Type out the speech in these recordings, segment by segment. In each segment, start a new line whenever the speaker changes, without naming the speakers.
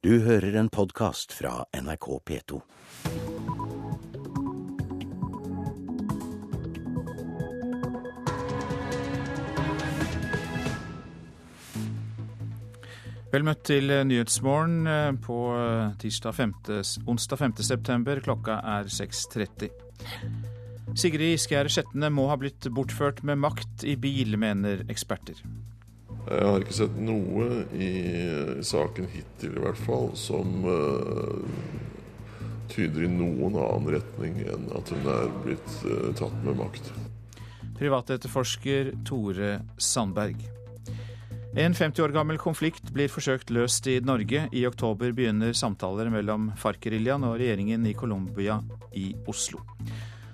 Du hører en podkast fra NRK P2.
Vel møtt til Nyhetsmorgen eh, på eh, tirsdag 5. onsdag 5. september. Klokka er 6.30. Sigrid Skjær Skjetne må ha blitt bortført med makt i bil, mener eksperter.
Jeg har ikke sett noe i saken hittil i hvert fall som uh, tyder i noen annen retning enn at hun er blitt uh, tatt med makt.
Privatetterforsker Tore Sandberg. En 50 år gammel konflikt blir forsøkt løst i Norge. I oktober begynner samtaler mellom FARC-geriljaen og regjeringen i Colombia i Oslo.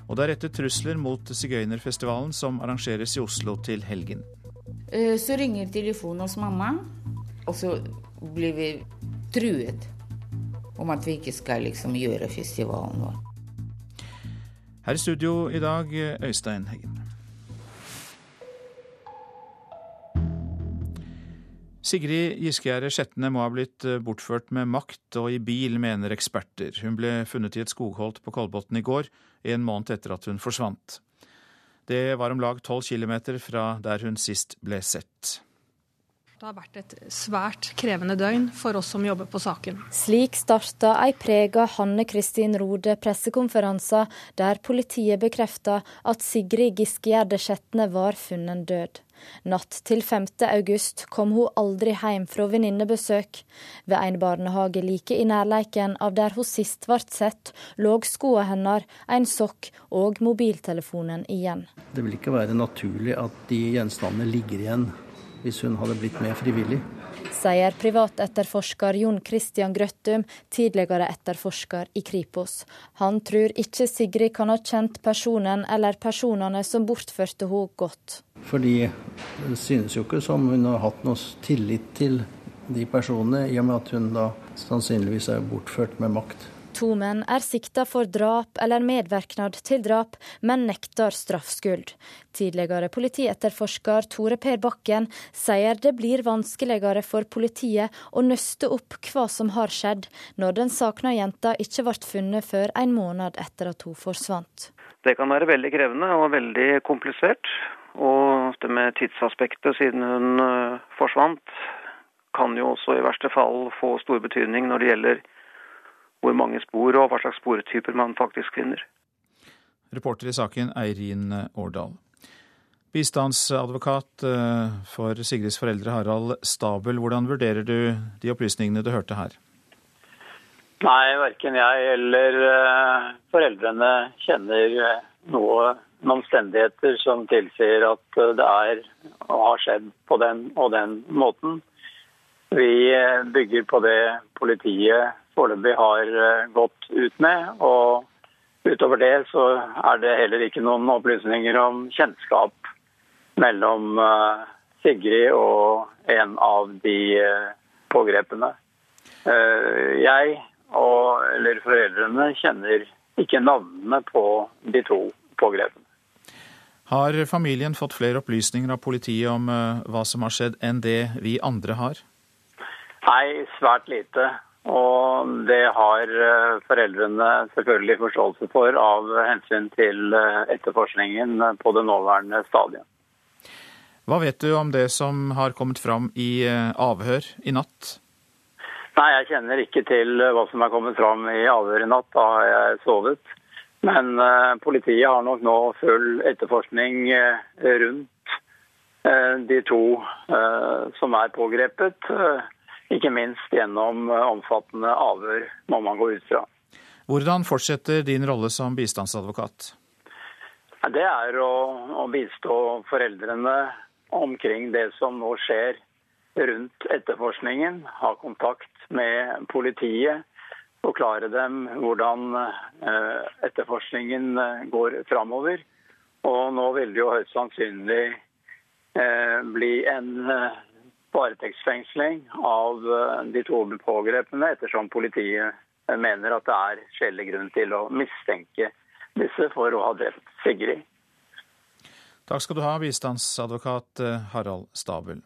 Og det er rettet trusler mot sigøynerfestivalen som arrangeres i Oslo til helgen.
Så ringer telefonen hos mamma, og så blir vi truet om at vi ikke skal liksom gjøre festivalen vår.
Her i studio i dag, Øystein Heggen. Sigrid Giskegjerde Skjetne må ha blitt bortført med makt og i bil, mener eksperter. Hun ble funnet i et skogholt på Kolbotn i går, en måned etter at hun forsvant. Det var om lag tolv kilometer fra der hun sist ble sett.
Det har vært et svært krevende døgn for oss som jobber på saken.
Slik starta ei prega Hanne Kristin Rode pressekonferanse der politiet bekrefta at Sigrid Giskegjerde Skjetne var funnet død. Natt til 5. august kom hun aldri hjem fra venninnebesøk. Ved en barnehage like i nærleiken av der hun sist ble sett, lå skoene hennes, en sokk og mobiltelefonen igjen.
Det vil ikke være naturlig at de gjenstandene ligger igjen hvis hun hadde blitt med frivillig.
Sier privatetterforsker Jon Christian Grøttum, tidligere etterforsker i Kripos. Han tror ikke Sigrid kan ha kjent personen eller personene som bortførte henne godt.
Fordi det synes jo ikke som hun har hatt noe tillit til de personene, i og med at hun da sannsynligvis er bortført med makt.
To menn er sikta for drap eller medvirknad til drap, men nekter straffskyld. Tidligere politietterforsker Tore Per Bakken sier det blir vanskeligere for politiet å nøste opp hva som har skjedd, når den savna jenta ikke ble funnet før en måned etter at hun forsvant.
Det kan være veldig krevende og veldig komplisert. Og det med tidsaspektet siden hun forsvant, kan jo også i verste fall få stor betydning når det gjelder hvor mange spor og hva slags sportyper man faktisk finner.
Reporter i saken Eirin Årdal. Bistandsadvokat for Sigrids foreldre Harald Stabel, hvordan vurderer du de opplysningene du hørte her?
Nei, verken jeg eller foreldrene kjenner noen omstendigheter som tilsier at det er og har skjedd på den og den måten. Vi bygger på det politiet foreløpig har gått ut med. Og utover det så er det heller ikke noen opplysninger om kjennskap mellom Sigrid og en av de pågrepne. Jeg og eller foreldrene kjenner ikke navnene på de to pågrepne.
Har familien fått flere opplysninger av politiet om hva som har skjedd enn det vi andre har?
Nei, svært lite. Og det har foreldrene selvfølgelig forståelse for av hensyn til etterforskningen på det nåværende stadiet.
Hva vet du om det som har kommet fram i avhør i natt?
Nei, jeg kjenner ikke til hva som er kommet fram i avhør i natt. Da har jeg sovet. Men politiet har nok nå full etterforskning rundt de to som er pågrepet. Ikke minst gjennom omfattende avhør, må man gå ut fra.
Hvordan fortsetter din rolle som bistandsadvokat?
Det er å, å bistå foreldrene omkring det som nå skjer rundt etterforskningen. Ha kontakt med politiet. Forklare dem hvordan etterforskningen går framover. Og nå vil det jo høyst sannsynlig bli en varetektsfengsling av de to pågrepne, ettersom politiet mener at det er skjellig grunn til å mistenke disse for å ha drept Sigrid.
Takk skal du ha, bistandsadvokat Harald Stabel.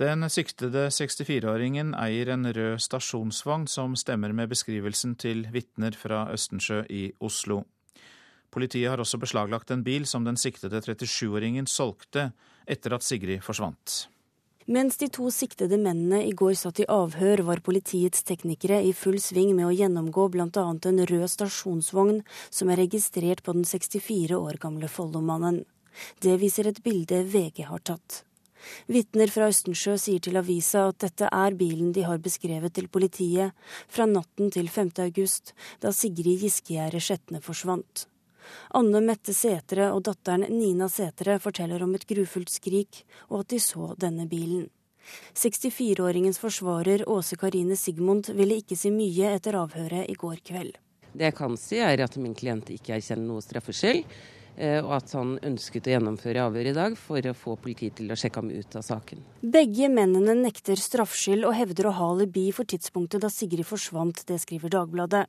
Den siktede 64-åringen eier en rød stasjonsvogn som stemmer med beskrivelsen til vitner fra Østensjø i Oslo. Politiet har også beslaglagt en bil som den siktede 37-åringen solgte etter at Sigrid forsvant.
Mens de to siktede mennene i går satt i avhør, var politiets teknikere i full sving med å gjennomgå bl.a. en rød stasjonsvogn som er registrert på den 64 år gamle Follo-mannen. Det viser et bilde VG har tatt. Vitner fra Østensjø sier til avisa at dette er bilen de har beskrevet til politiet fra natten til 5. august, da Sigrid Giskegjerde Skjetne forsvant. Anne Mette Setre og datteren Nina Setre forteller om et grufullt skrik, og at de så denne bilen. 64-åringens forsvarer Åse Karine Sigmund ville ikke si mye etter avhøret i går kveld.
Det jeg kan si, er at min klient ikke erkjenner noe straffskyld. Eh, og at han ønsket å gjennomføre avhør i dag for å få politiet til å sjekke ham ut av saken.
Begge mennene nekter straffskyld og hevder å ha alibi for tidspunktet da Sigrid forsvant, det skriver Dagbladet.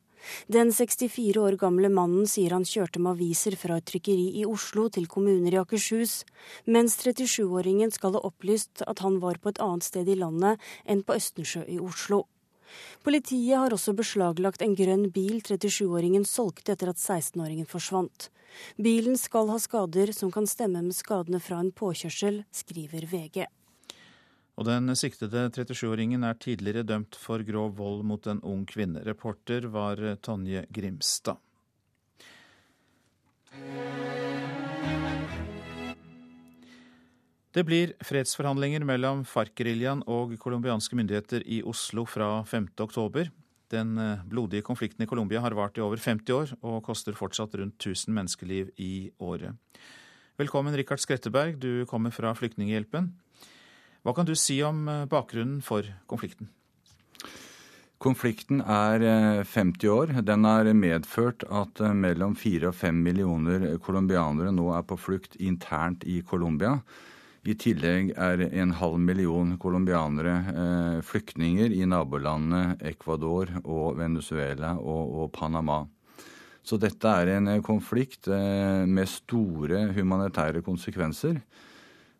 Den 64 år gamle mannen sier han kjørte med aviser fra et trykkeri i Oslo til kommuner i Akershus, mens 37-åringen skal ha opplyst at han var på et annet sted i landet enn på Østensjø i Oslo. Politiet har også beslaglagt en grønn bil 37-åringen solgte etter at 16-åringen forsvant. Bilen skal ha skader som kan stemme med skadene fra en påkjørsel, skriver VG.
Og den siktede 37-åringen er tidligere dømt for grov vold mot en ung kvinne. Reporter var Tonje Grimstad. Det blir fredsforhandlinger mellom FARC-geriljaen og colombianske myndigheter i Oslo fra 5. oktober. Den eh, blodige konflikten i Colombia har vart i over 50 år og koster fortsatt rundt 1000 menneskeliv i året. Velkommen, Rikard Skretteberg, du kommer fra Flyktninghjelpen. Hva kan du si om eh, bakgrunnen for konflikten?
Konflikten er 50 eh, år. Den har medført at mellom 4 og 5 millioner colombianere nå er på flukt internt i Colombia. I tillegg er en halv million colombianere eh, flyktninger i nabolandene Ecuador og Venezuela og, og, Panama. Så dette er en eh, konflikt eh, med store humanitære konsekvenser.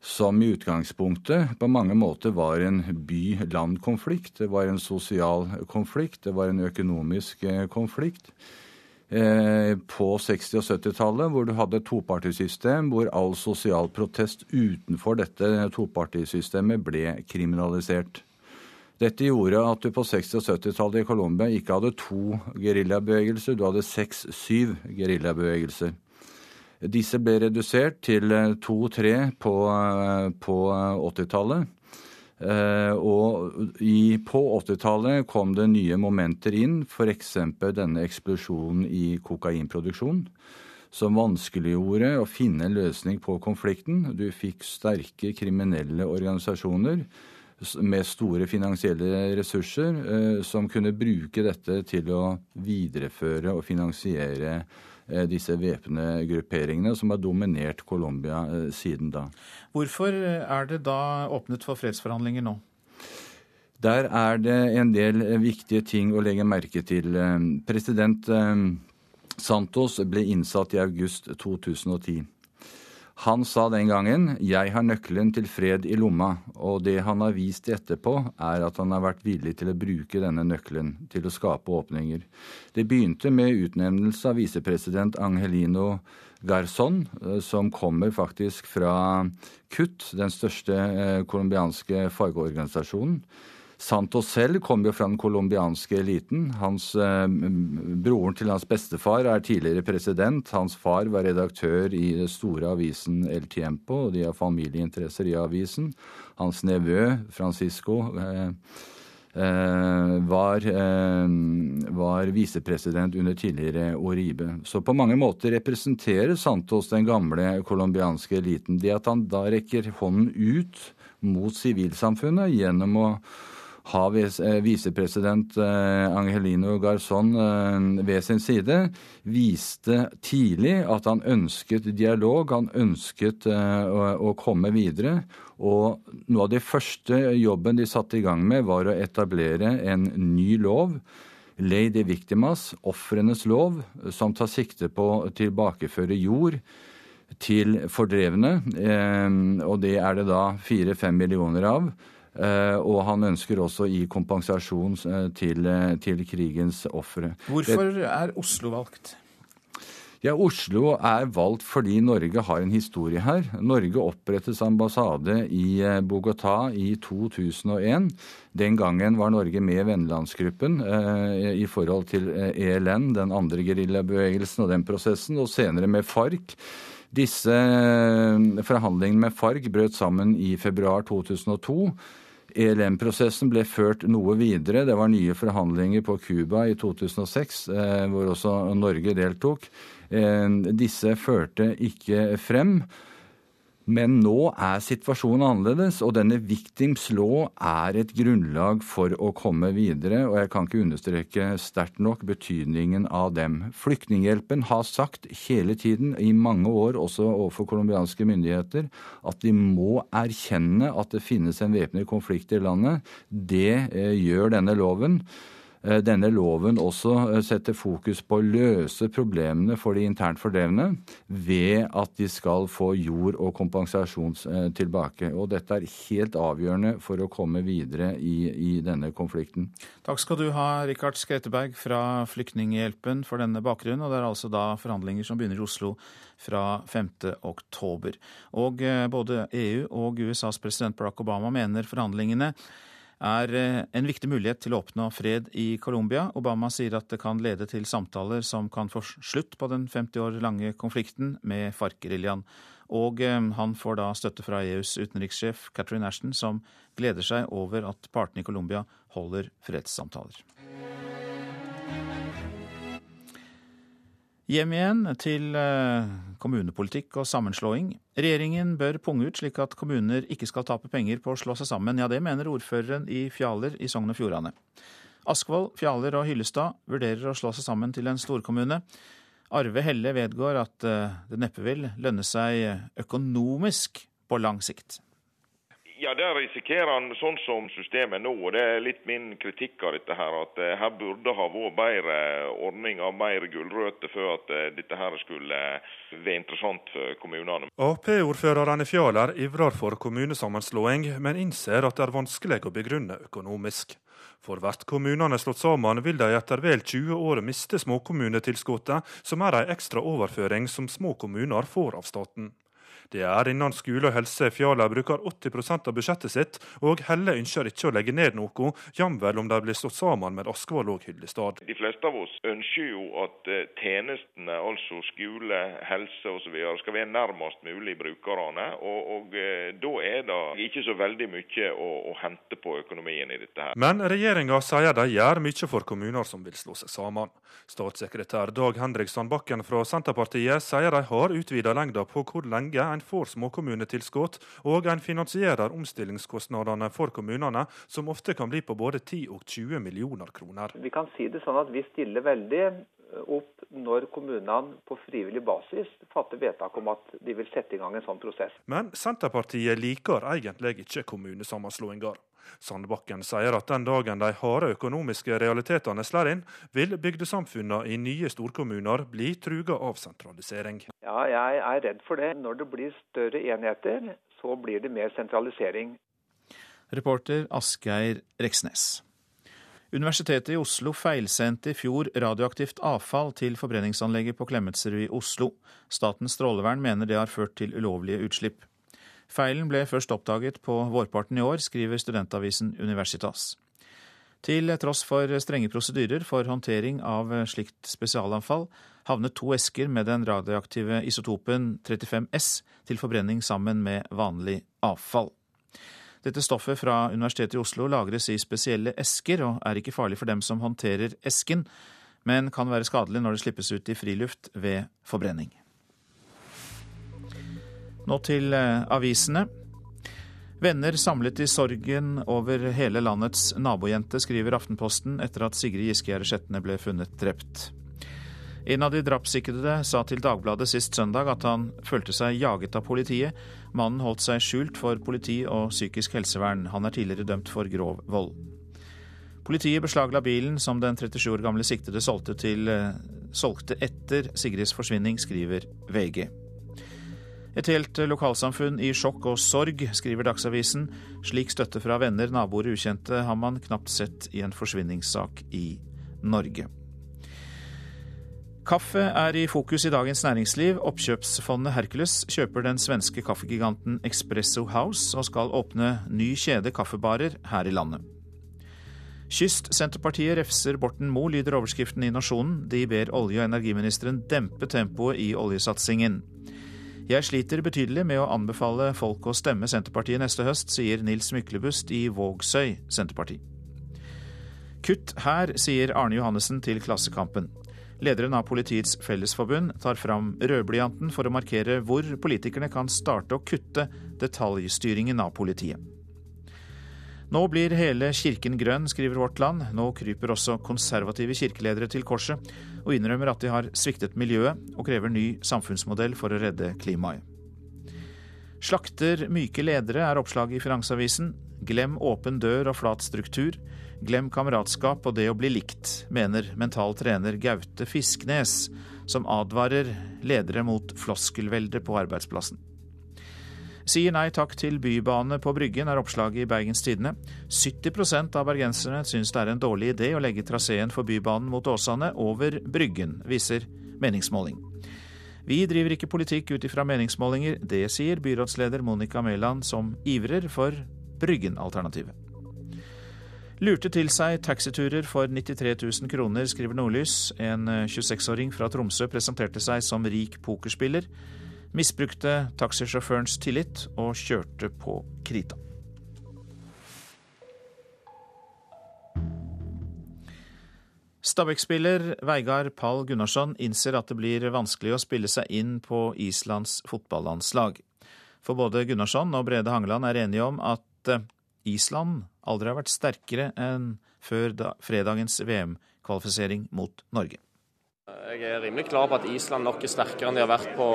Som i utgangspunktet på mange måter var en by-land-konflikt. Det var en sosial konflikt, det var en økonomisk konflikt. Eh, på 60- og 70-tallet, hvor du hadde et topartisystem hvor all sosial protest utenfor dette topartisystemet ble kriminalisert. Dette gjorde at du på 60- og 70-tallet i Colombia ikke hadde to geriljabevegelser, du hadde seks-syv geriljabevegelser. Disse ble redusert til to-tre på, eh, på 80-tallet. Eh, og i, på 80-tallet kom det nye momenter inn, f.eks. denne eksplosjonen i kokainproduksjon, som vanskeliggjorde å finne en løsning på konflikten. Du fikk sterke kriminelle organisasjoner med store finansielle ressurser eh, som kunne bruke dette til å videreføre og finansiere disse væpnede grupperingene som har dominert Colombia eh, siden da.
Hvorfor er det da åpnet for fredsforhandlinger nå?
Der er det en del viktige ting å legge merke til. Eh, president Santos ble innsatt i august 2010. Han sa den gangen 'jeg har nøkkelen til fred i lomma', og det han har vist etterpå, er at han har vært villig til å bruke denne nøkkelen til å skape åpninger. Det begynte med utnevnelse av visepresident Angelino Garzon, eh, som kommer faktisk fra KUT, den største eh, colombianske fagorganisasjonen. Santos selv kom jo fra den colombianske eliten. Hans, eh, broren til hans bestefar er tidligere president. Hans far var redaktør i den store avisen El Tiempo, og de har familieinteresser i avisen. Hans nevø Francisco eh, eh, var, eh, var visepresident under tidligere Oribe. Så på mange måter representerer Santos den gamle colombianske eliten. Det at han da rekker hånden ut mot sivilsamfunnet gjennom å ha eh, visepresident eh, Angelino Garzon eh, ved sin side, viste tidlig at han ønsket dialog, han ønsket å komme videre. Og noe av det første jobben de satte i gang med, var å etablere en ny lov. De victimas, ofrenes lov, som tar sikte på å tilbakeføre jord til fordrevne. Og det er det da fire-fem millioner av. Og han ønsker også å gi kompensasjon til, til krigens ofre.
Hvorfor er Oslo valgt?
Ja, Oslo er valgt fordi Norge har en historie her. Norge opprettes ambassade i eh, Bogotá i 2001. Den gangen var Norge med i vennelandsgruppen eh, i forhold til ELN, eh, e den andre geriljabevegelsen og den prosessen, og senere med FARC. Disse eh, forhandlingene med FARC brøt sammen i februar 2002. ELM-prosessen ble ført noe videre. Det var nye forhandlinger på Cuba i 2006, hvor også Norge deltok. Eh, disse førte ikke frem. Men nå er situasjonen annerledes, og denne victims law er et grunnlag for å komme videre. Og jeg kan ikke understreke sterkt nok betydningen av dem. Flyktninghjelpen har sagt hele tiden, i mange år også overfor colombianske myndigheter, at de må erkjenne at det finnes en væpnet konflikt i landet. Det eh, gjør denne loven. Eh, denne loven også eh, setter fokus på å løse problemene for de internt fordrevne ved at de skal få jord og kompensasjon eh, tilbake. Og dette er helt avgjørende for å komme videre i, i denne konflikten.
Takk skal du ha, Rikard Skretteberg fra Flyktninghjelpen for denne bakgrunnen. Og det er altså da forhandlinger som begynner i Oslo fra 5. oktober. Og både EU og USAs president Barack Obama mener forhandlingene er eh, en viktig mulighet til å oppnå fred i Colombia. Obama sier at det kan lede til samtaler som kan få slutt på den 50 år lange konflikten med FARC-geriljaen. Og eh, han får da støtte fra EUs utenrikssjef Catherine Ashton, som gleder seg over at partene i Colombia holder fredssamtaler. Hjem igjen til eh, kommunepolitikk og sammenslåing. Regjeringen bør punge ut slik at kommuner ikke skal tape penger på å slå seg sammen. Ja, det mener ordføreren i Fjaler i Sogn og Fjordane. Askvoll, Fjaler og Hyllestad vurderer å slå seg sammen til en storkommune. Arve Helle vedgår at eh, det neppe vil lønne seg økonomisk på lang sikt.
Ja, Der risikerer han sånn som systemet nå. og Det er litt min kritikk av dette. her, At eh, her burde ha vært bedre ordning av mer gulrøtter før at eh, dette her skulle være interessant for kommunene.
Ap-ordføreren i Fjaler ivrer for kommunesammenslåing, men innser at det er vanskelig å begrunne økonomisk. For hvert kommunene slått sammen, vil de etter vel 20 år miste småkommunetilskuddet, som er ei ekstra overføring som små kommuner får av staten. Det er innen skole og helse Fjala bruker 80% av budsjettet sitt, og Helle ønsker ikke å legge ned noe, jamvel om de blir slått sammen med Askvoll og Hyllestad.
De fleste av oss ønsker jo at eh, tjenestene, altså skole, helse osv., skal være nærmest mulig brukerne. Og, og eh, da er det ikke så veldig mye å, å hente på økonomien i dette her.
Men regjeringa sier de gjør mye for kommuner som vil slå seg sammen. Statssekretær Dag Henrik Sandbakken fra Senterpartiet sier de har utvida lengda på hvor lenge en får småkommunetilskudd, og en finansierer omstillingskostnadene for kommunene, som ofte kan bli på både 10 og 20 millioner kroner.
Vi kan si det sånn at vi stiller veldig opp når kommunene på frivillig basis fatter vedtak om at de vil sette i gang en sånn prosess.
Men Senterpartiet liker egentlig ikke kommunesammenslåinger. Sandbakken sier at den dagen de harde økonomiske realitetene slår inn, vil bygdesamfunnene i nye storkommuner bli truga av sentralisering.
Ja, jeg er redd for det. Når det blir større enheter, så blir det mer sentralisering.
Reporter Asgeir Reksnes. Universitetet i Oslo feilsendte i fjor radioaktivt avfall til forbrenningsanlegget på Klemetsrud i Oslo. Statens strålevern mener det har ført til ulovlige utslipp. Feilen ble først oppdaget på vårparten i år, skriver studentavisen Universitas. Til tross for strenge prosedyrer for håndtering av slikt spesialanfall, havnet to esker med den radioaktive isotopen 35S til forbrenning sammen med vanlig avfall. Dette stoffet fra Universitetet i Oslo lagres i spesielle esker, og er ikke farlig for dem som håndterer esken, men kan være skadelig når det slippes ut i friluft ved forbrenning. Nå til eh, avisene. Venner samlet i sorgen over hele landets nabojente, skriver Aftenposten etter at Sigrid Giskegjerde Skjetne ble funnet drept. En av de drapssiktede sa til Dagbladet sist søndag at han følte seg jaget av politiet. Mannen holdt seg skjult for politi og psykisk helsevern. Han er tidligere dømt for grov vold. Politiet beslagla bilen som den 37 år gamle siktede solgte, til, eh, solgte etter Sigrids forsvinning, skriver VG. Et helt lokalsamfunn i sjokk og sorg, skriver Dagsavisen. Slik støtte fra venner, naboer og ukjente har man knapt sett i en forsvinningssak i Norge. Kaffe er i fokus i Dagens Næringsliv. Oppkjøpsfondet Hercules kjøper den svenske kaffegiganten Expresso House og skal åpne ny kjede kaffebarer her i landet. Kystsenterpartiet refser Borten Moe, lyder overskriften i Nasjonen. De ber olje- og energiministeren dempe tempoet i oljesatsingen. Jeg sliter betydelig med å anbefale folk å stemme Senterpartiet neste høst, sier Nils Myklebust i Vågsøy Senterparti. Kutt her, sier Arne Johannessen til Klassekampen. Lederen av Politiets Fellesforbund tar fram rødblyanten for å markere hvor politikerne kan starte å kutte detaljstyringen av politiet. Nå blir hele kirken grønn, skriver Vårt Land. Nå kryper også konservative kirkeledere til korset og innrømmer at de har sviktet miljøet, og krever ny samfunnsmodell for å redde klimaet. Slakter myke ledere er oppslaget i Finansavisen. Glem åpen dør og flat struktur. Glem kameratskap og det å bli likt, mener mental trener Gaute Fisknes, som advarer ledere mot floskelvelde på arbeidsplassen. Sier nei takk til bybane på Bryggen, er oppslaget i Bergens Tidende. 70% av bergenserne syns det er en dårlig idé å legge traseen for Bybanen mot Åsane over Bryggen, viser meningsmåling. Vi driver ikke politikk ut ifra meningsmålinger, det sier byrådsleder Monica Mæland, som ivrer for Bryggen-alternativet. Lurte til seg taxiturer for 93 000 kroner, skriver Nordlys. En 26-åring fra Tromsø presenterte seg som rik pokerspiller misbrukte taxisjåførens tillit og kjørte på krita. Stabæk-spiller Veigard Pall Gunnarsson innser at det blir vanskelig å spille seg inn på Islands fotballandslag. For både Gunnarsson og Brede Hangeland er enige om at eh, Island aldri har vært sterkere enn før fredagens VM-kvalifisering mot Norge.
Jeg er rimelig klar på at Island nok er sterkere enn de har vært på,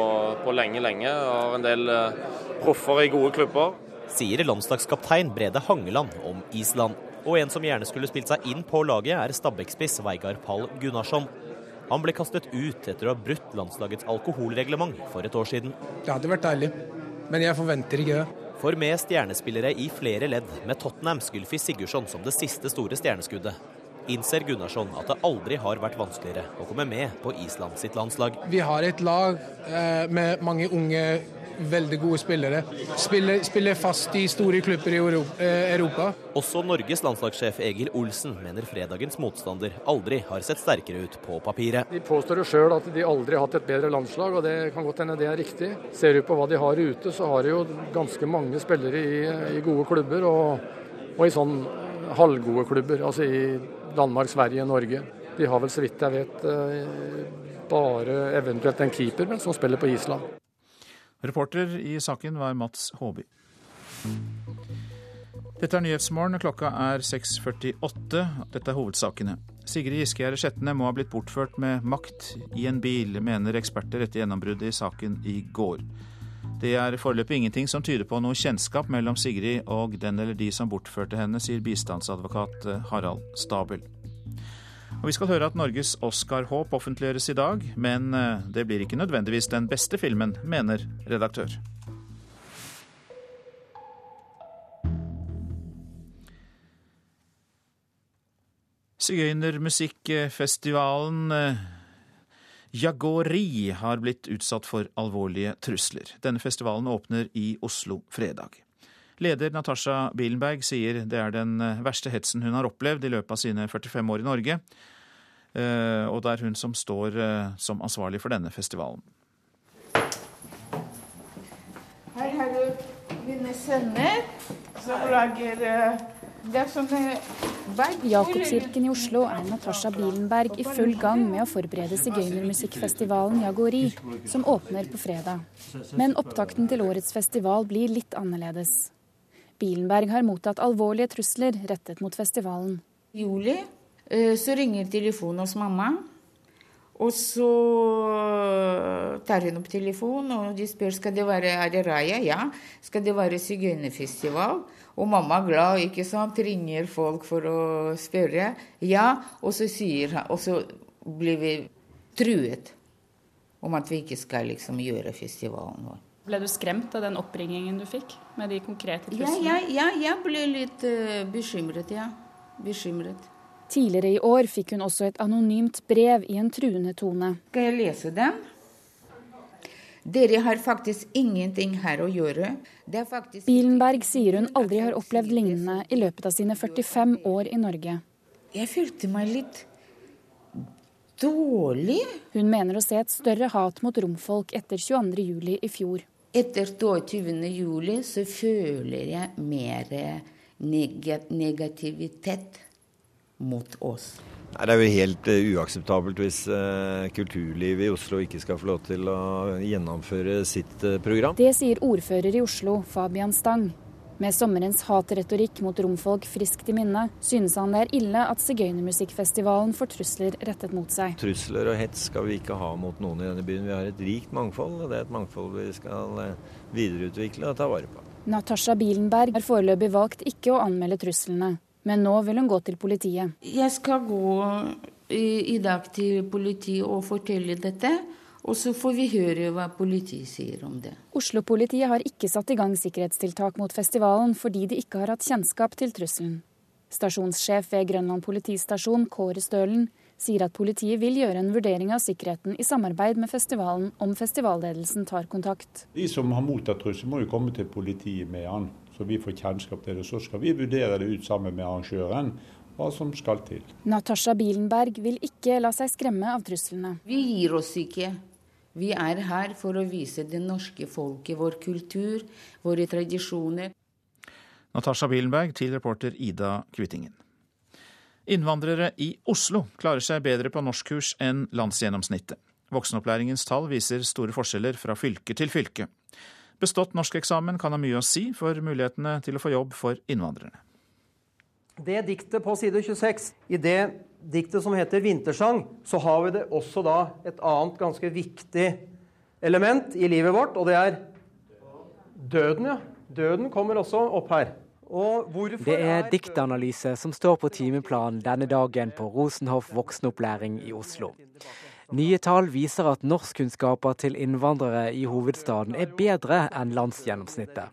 på lenge, lenge. Og har en del uh, proffer i gode klubber.
Sier landslagskaptein Brede Hangeland om Island. Og en som gjerne skulle spilt seg inn på laget, er Stabæk-spiss Veigard Pall Gunnarsson. Han ble kastet ut etter å ha brutt landslagets alkoholreglement for et år siden.
Det hadde vært deilig, men jeg forventer ikke det.
For med stjernespillere i flere ledd, med Tottenham Skylfi Sigurdsson som det siste store stjerneskuddet, innser Gunnarsson at det aldri har vært vanskeligere å komme med på Island sitt landslag.
Vi har et lag eh, med mange unge veldig gode spillere. Spiller, spiller fast i store klubber i eh, Europa.
Også Norges landslagssjef Egil Olsen mener fredagens motstander aldri har sett sterkere ut på papiret.
De påstår jo sjøl at de aldri har hatt et bedre landslag, og det kan godt hende det er riktig. Ser du på hva de har ute, så har de jo ganske mange spillere i, i gode klubber, og, og i sånn halvgode klubber. Altså i Danmark, Sverige, Norge. De har vel så vidt jeg vet eh, bare eventuelt en keeper men som spiller på Island.
Reporter i saken var Mats Håby. Dette er Nyhetsmorgen. Klokka er 6.48. Dette er hovedsakene. Sigrid Giskegjerde Skjetne må ha blitt bortført med makt i en bil, mener eksperter etter gjennombruddet i saken i går. Det er foreløpig ingenting som tyder på noe kjennskap mellom Sigrid og den eller de som bortførte henne, sier bistandsadvokat Harald Stabel. Og Vi skal høre at Norges Oscar-håp offentliggjøres i dag, men eh, det blir ikke nødvendigvis den beste filmen, mener redaktør. Sigøynermusikkfestivalen eh, Jagori har blitt utsatt for alvorlige trusler. Denne festivalen åpner i Oslo fredag. Leder Natasha Bilenberg sier det er den eh, verste hetsen hun har opplevd i løpet av sine 45 år i Norge. Eh, og det er hun som står som ansvarlig for denne festivalen.
Her har du mine sønner som lager er
Jakobskirken i Oslo er Natasha Bilenberg i full gang med å forberede sigøynermusikkfestivalen Jagori, som åpner på fredag. Men opptakten til årets festival blir litt annerledes. Bilenberg har mottatt alvorlige trusler rettet mot festivalen.
I juli så ringer telefonen hos mamma. Og så tar hun opp telefonen, og de spør skal det være er det Raja. Ja. Skal det være sigøynerfestival? Og mamma er glad, ikke sant. Ringer folk for å spørre. Ja. Og så sier Og så blir vi truet om at vi ikke skal liksom gjøre festivalen vår.
Ble du skremt av den oppringingen du fikk med de konkrete
truslene? Ja, ja, ja, jeg ble litt uh, bekymret, ja. Bekymret.
Tidligere i år fikk hun også et anonymt brev i en truende tone.
Skal jeg lese den? Dere har faktisk ingenting her å gjøre.
Faktisk... Bilenberg sier hun aldri har opplevd lignende i løpet av sine 45 år i Norge.
Jeg følte meg litt dårlig.
Hun mener å se et større hat mot romfolk etter 22.07. i fjor.
Etter 22.07 så føler jeg mer negativitet mot oss.
Nei, det er jo helt uh, uakseptabelt hvis uh, kulturlivet i Oslo ikke skal få lov til å gjennomføre sitt uh, program.
Det sier ordfører i Oslo, Fabian Stang. Med sommerens hatretorikk mot romfolk friskt i minne, synes han det er ille at sigøynermusikkfestivalen får trusler rettet mot seg.
Trusler og hets skal vi ikke ha mot noen i denne byen. Vi har et rikt mangfold, og det er et mangfold vi skal videreutvikle og ta vare på.
Natasha Bilenberg har foreløpig valgt ikke å anmelde truslene. Men nå vil hun gå til politiet.
Jeg skal gå i, i dag til politiet og fortelle dette. Og så får vi høre hva politiet sier om det.
Oslo-politiet har ikke satt i gang sikkerhetstiltak mot festivalen fordi de ikke har hatt kjennskap til trusselen. Stasjonssjef ved Grønland politistasjon, Kåre Stølen, sier at politiet vil gjøre en vurdering av sikkerheten i samarbeid med festivalen om festivalledelsen tar kontakt.
De som har mottatt trussel, må jo komme til politiet med han så vi får kjennskap til det. Så skal vi vurdere det ut sammen med arrangøren hva som skal til.
Natasha Bilenberg vil ikke la seg skremme av truslene.
Vi gir oss ikke. Vi er her for å vise det norske folket vår kultur, våre tradisjoner.
Natasha Billenberg til reporter Ida Kvittingen. Innvandrere i Oslo klarer seg bedre på norskkurs enn landsgjennomsnittet. Voksenopplæringens tall viser store forskjeller fra fylke til fylke. Bestått norskeksamen kan ha mye å si for mulighetene til å få jobb for innvandrerne.
Det diktet på side 26, i det diktet som heter 'Vintersang', så har vi det også da et annet ganske viktig element i livet vårt, og det er døden. ja. Døden kommer også opp her.
Det er diktanalyse som står på timeplanen denne dagen på Rosenhoff voksenopplæring i Oslo. Nye tall viser at norskkunnskaper til innvandrere i hovedstaden er bedre enn landsgjennomsnittet.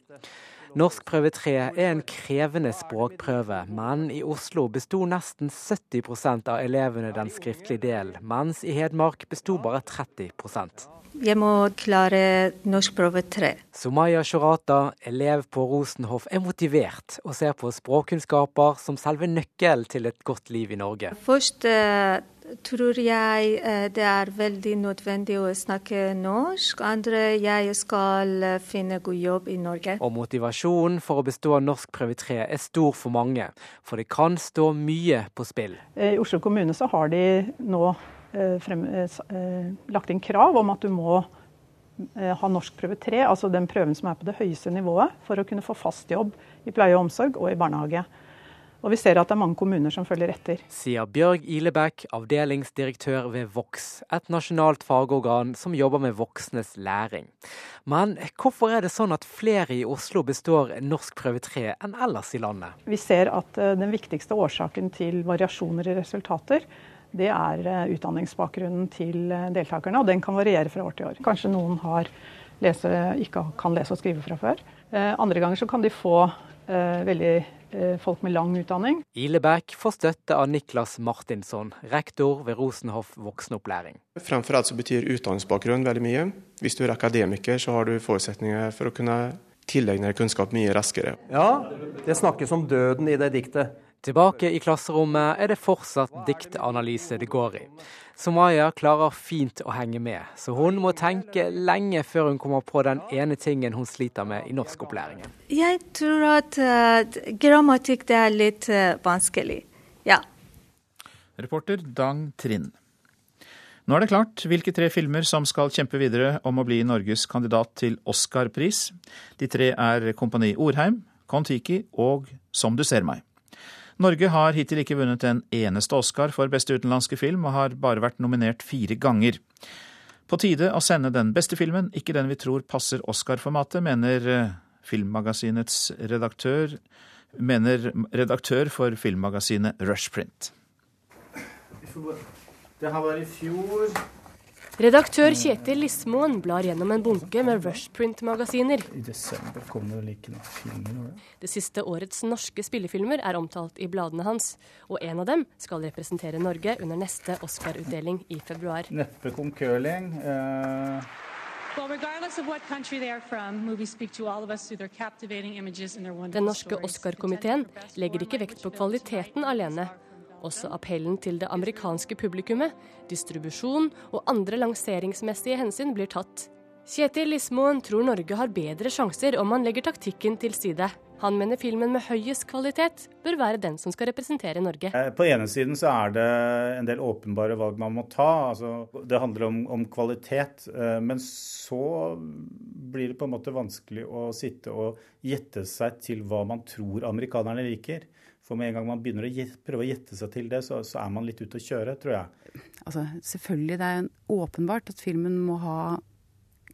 Norskprøve 3 er en krevende språkprøve, men i Oslo besto nesten 70% av elevene den skriftlige del, mens i Hedmark besto bare 30%
jeg må klare norskprøve 3.
Sumaya Shorata, elev på Rosenhoff, er motivert og ser på språkkunnskaper som selve nøkkelen til et godt liv i Norge.
Først eh, tror jeg eh, det er veldig nødvendig å snakke norsk. Andre jeg skal eh, finne god jobb i Norge.
Og motivasjonen for å bestå norskprøve 3 er stor for mange, for det kan stå mye på spill.
I Oslo kommune så har de nå frem, lagt inn krav om at du må ha norskprøve 3, altså den prøven som er på det høyeste nivået, for å kunne få fast jobb i pleie og omsorg og i barnehage. Og vi ser at det er mange kommuner som følger etter.
Sier Bjørg Ilebekk, avdelingsdirektør ved Vox, et nasjonalt fagorgan som jobber med voksnes læring. Men hvorfor er det sånn at flere i Oslo består norskprøve 3 enn ellers i landet?
Vi ser at eh, den viktigste årsaken til variasjoner i resultater, det er eh, utdanningsbakgrunnen til eh, deltakerne, og den kan variere fra år til år. Kanskje noen lese, ikke kan lese og skrive fra før. Andre ganger så kan de få veldig folk med lang utdanning.
Ilebekk får støtte av Niklas Martinsson, rektor ved Rosenhoff voksenopplæring.
Fremfor alt så betyr utdanningsbakgrunn veldig mye. Hvis du er akademiker, så har du forutsetninger for å kunne tilegne deg kunnskap mye raskere.
Ja, det snakkes om døden i det diktet.
Tilbake i klasserommet er det fortsatt diktanalyse det går i. Somaya klarer fint å henge med, så hun må tenke lenge før hun kommer på den ene tingen hun sliter med i norskopplæringen.
Jeg tror at uh, grammatikk er litt uh, vanskelig. Ja.
Reporter Dang Trind. Nå er det klart hvilke tre filmer som skal kjempe videre om å bli Norges kandidat til Oscar-pris. De tre er Kompani Orheim, Kon-Tiki og Som du ser meg. Norge har hittil ikke vunnet en eneste Oscar for beste utenlandske film, og har bare vært nominert fire ganger. På tide å sende den beste filmen, ikke den vi tror passer Oscar-formatet, mener eh, filmmagasinets redaktør, mener redaktør for filmmagasinet Rushprint.
Det her var i fjor
Redaktør Kjetil Lismoen blar gjennom en bunke med Rushprint-magasiner.
I desember kom det ikke noen filmer.
Det siste årets norske spillefilmer er omtalt i bladene hans, og en av dem skal representere Norge under neste Oscar-utdeling i februar.
Neppe kom curling. Uh...
Den norske Oscar-komiteen legger ikke vekt på kvaliteten alene. Også appellen til det amerikanske publikummet, distribusjon og andre lanseringsmessige hensyn blir tatt. Kjetil Lismoen tror Norge har bedre sjanser om man legger taktikken til side. Han mener filmen med høyest kvalitet bør være den som skal representere Norge.
Eh, på ene siden så er det en del åpenbare valg man må ta. Altså, det handler om, om, kvalitet. Eh, men så blir det på en måte vanskelig å sitte og gjette seg til hva man tror amerikanerne liker. For med en gang man begynner å prøve å gjette seg til det, så, så, er man litt ute å kjøre, tror jeg.
Altså, selvfølgelig, det er åpenbart at filmen må ha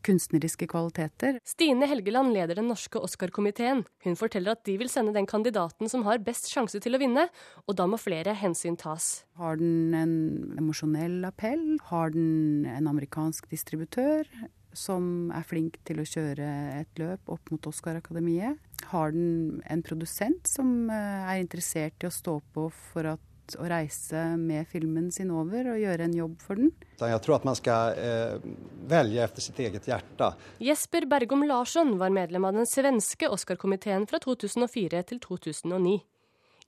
kunstneriske kvaliteter.
Stine Helgeland leder den norske Oscar-komiteen. Hun forteller at de vil sende den kandidaten som har best sjanse til å vinne, og da må flere hensyn tas.
Har den en emosjonell appell? Har den en amerikansk distributør? som er flink til å kjøre et løp opp mot Oscar-akademiet? Har den en produsent som eh, er interessert i å stå på for at å reise med filmen sin over og gjøre en jobb for den.
Jeg tror at man skal eh, velge etter sitt eget hjerte.
Jesper Bergom Larsson var medlem av den svenske Oscar-komiteen fra 2004 til 2009.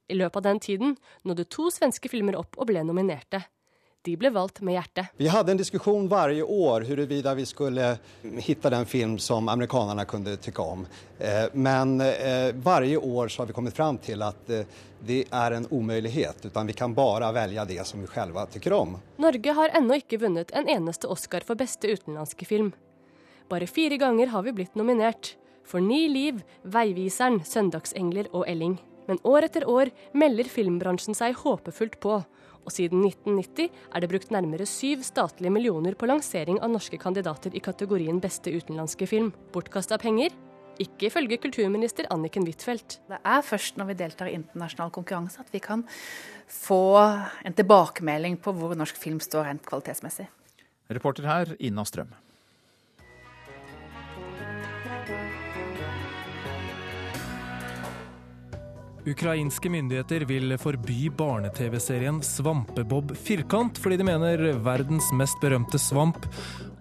I løpet av den tiden nådde to svenske filmer opp og ble nominerte. De ble valgt med hjertet.
Vi hadde en diskusjon hver år hvorvidt vi skulle finne den film som amerikanerne kunne tykke om. Eh, men hver eh, år har vi kommet fram til at eh, det er en umulighet. Vi kan bare velge det som vi selv tykker om.
Norge har ennå ikke vunnet en eneste Oscar for beste utenlandske film. Bare fire ganger har vi blitt nominert. For Ni liv, Veiviseren, Søndagsengler og Elling. Men år etter år melder filmbransjen seg håpefullt på og siden 1990 er det brukt nærmere syv statlige millioner på lansering av norske kandidater i kategorien beste utenlandske film. Bortkasta penger? Ikke ifølge kulturminister Anniken Huitfeldt.
Det er først når vi deltar i internasjonal konkurranse at vi kan få en tilbakemelding på hvor norsk film står rent kvalitetsmessig.
Reporter her, Ina Strøm.
Ukrainske myndigheter vil forby barne-TV-serien Svampebob Firkant, fordi de mener verdens mest berømte svamp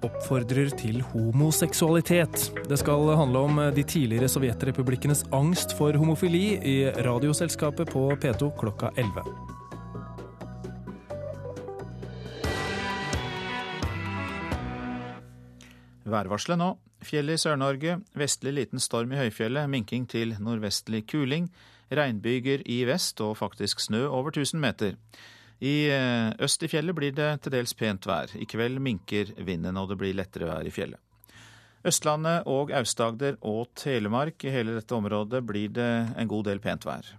oppfordrer til homoseksualitet. Det skal handle om de tidligere sovjetrepublikkenes angst for homofili i Radioselskapet på P2 klokka 11.
Værvarselet nå. Fjellet i Sør-Norge. Vestlig liten storm i høyfjellet. Minking til nordvestlig kuling. Regnbyger i vest og faktisk snø over 1000 meter. I eh, øst i fjellet blir det til dels pent vær. I kveld minker vinden, og det blir lettere vær i fjellet. Østlandet og Aust-Agder og Telemark, i hele dette området blir det en god del pent vær.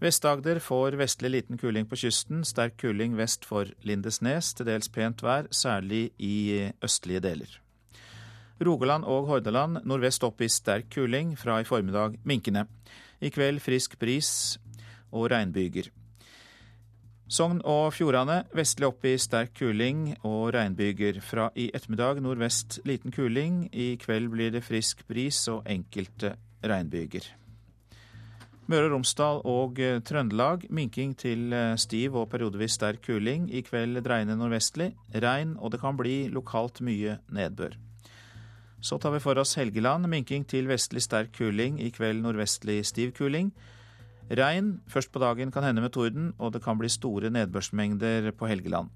Vest-Agder får vestlig liten kuling på kysten, sterk kuling vest for Lindesnes, til dels pent vær, særlig i østlige deler. Rogaland og Hordaland nordvest opp i sterk kuling, fra i formiddag minkende. I kveld frisk bris og regnbyger. Sogn og Fjordane vestlig opp i sterk kuling og regnbyger. Fra i ettermiddag nordvest liten kuling. I kveld blir det frisk bris og enkelte regnbyger. Møre og Romsdal og eh, Trøndelag minking til eh, stiv og periodevis sterk kuling. I kveld dreiende nordvestlig. Regn, og det kan bli lokalt mye nedbør. Så tar vi for oss Helgeland. Minking til vestlig sterk kuling, i kveld nordvestlig stiv kuling. Regn først på dagen kan hende med torden, og det kan bli store nedbørsmengder på Helgeland.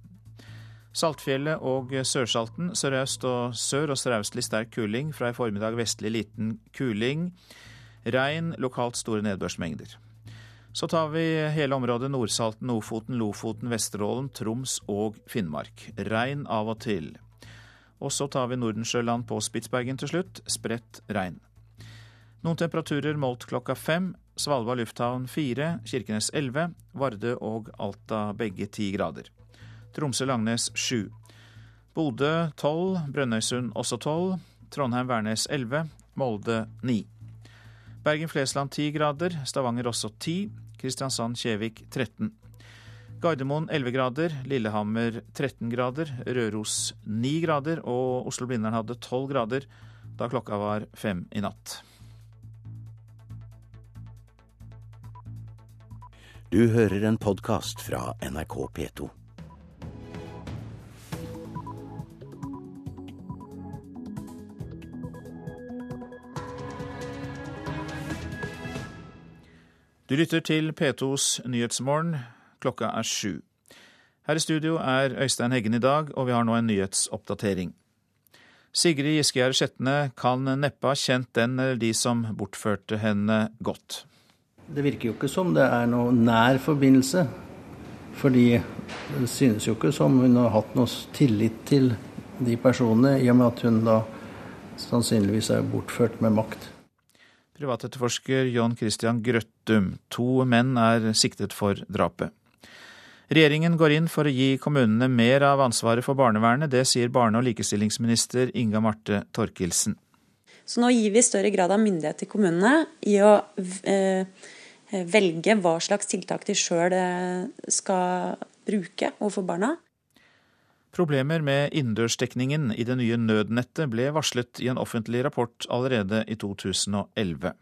Saltfjellet og Sørsalten sørøst og sør og sørøstlig sterk kuling. Fra i formiddag vestlig liten kuling. Regn, lokalt store nedbørsmengder. Så tar vi hele området Nordsalten, Ofoten, Lofoten, Vesterålen, Troms og Finnmark. Regn av og til. Og så tar vi Nordensjøland på Spitsbergen til slutt. Spredt regn. Noen temperaturer målt klokka fem. Svalbard lufthavn fire, Kirkenes elleve, Vardø og Alta begge ti grader. Tromsø-Langnes sju. Bodø tolv, Brønnøysund også tolv, Trondheim-Værnes elleve, Molde ni. Bergen-Flesland ti grader, Stavanger også ti, Kristiansand-Kjevik 13. Gardermoen 11 grader, Lillehammer 13 grader, Røros 9 grader og Oslo-Blindern hadde 12 grader da klokka var fem i natt.
Du hører en podkast fra NRK P2.
Du lytter til P2s Nyhetsmorgen. Klokka er sju. Her i studio er Øystein Heggen i dag, og vi har nå en nyhetsoppdatering. Sigrid Giskegjerd Skjetne kan neppe ha kjent den eller de som bortførte henne godt.
Det virker jo ikke som det er noe nær forbindelse. Fordi det synes jo ikke som hun har hatt noe tillit til de personene, i og med at hun da sannsynligvis er bortført med makt.
Privatetterforsker John Christian Grøttum. To menn er siktet for drapet. Regjeringen går inn for å gi kommunene mer av ansvaret for barnevernet. Det sier barne- og likestillingsminister Inga Marte Torkelsen.
Så nå gir vi større grad av myndighet til kommunene i å eh, velge hva slags tiltak de sjøl eh, skal bruke overfor barna.
Problemer med innendørsdekningen i det nye nødnettet ble varslet i en offentlig rapport allerede i 2011.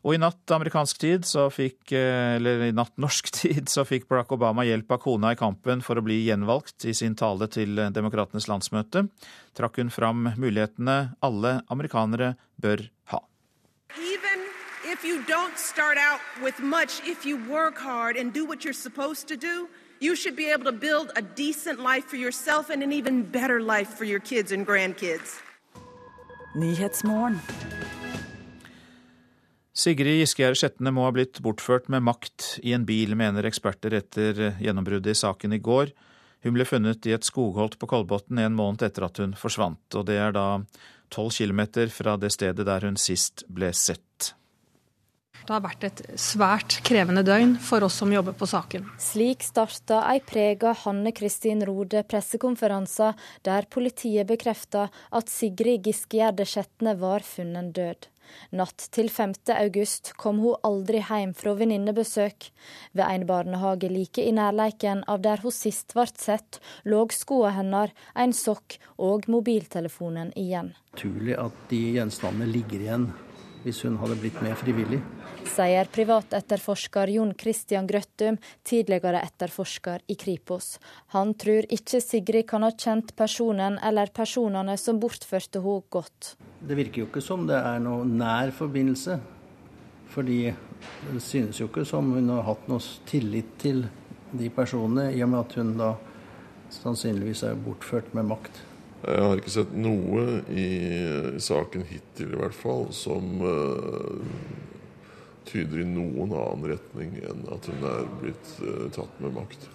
Og i natt amerikansk tid, så fikk, eh, eller i natt norsk tid, så fikk Barack Obama hjelp av kona i kampen for å bli gjenvalgt. I sin tale til Demokratenes landsmøte trakk hun fram mulighetene alle amerikanere bør ha.
Even if you don't start out with much, if you work hard and do what you're supposed to do, you should be able to build a decent life for yourself and an even better life for your kids and grandkids.
Nyhetsmorgen.
Sigrid Giskegjerd Sjetne må ha blitt bortført med makt i en bil, mener eksperter etter gjennombruddet i saken i går. Hun ble funnet i et skogholt på Kolbotn en måned etter at hun forsvant, og det er da tolv kilometer fra det stedet der hun sist ble sett.
Det har vært et svært krevende døgn for oss som jobber på saken.
Slik starta ei prega Hanne Kristin Rode pressekonferanse der politiet bekrefta at Sigrid Giskegjerde Skjetne var funnet død. Natt til 5. august kom hun aldri hjem fra venninnebesøk. Ved en barnehage like i nærleiken av der hun sist ble sett, lå skoene hennes, en sokk og mobiltelefonen igjen.
Naturlig at de gjenstandene ligger igjen hvis hun hadde blitt med frivillig.
Sier privatetterforsker Jon Christian Grøttum, tidligere etterforsker i Kripos. Han tror ikke Sigrid kan ha kjent personen eller personene som bortførte henne godt.
Det virker jo ikke som det er noe nær forbindelse. Fordi det synes jo ikke som hun har hatt noe tillit til de personene, i og med at hun da sannsynligvis er bortført med makt.
Jeg har ikke sett noe i saken hittil, i hvert fall, som uh, tyder i noen annen retning enn at hun er blitt uh, tatt med makt.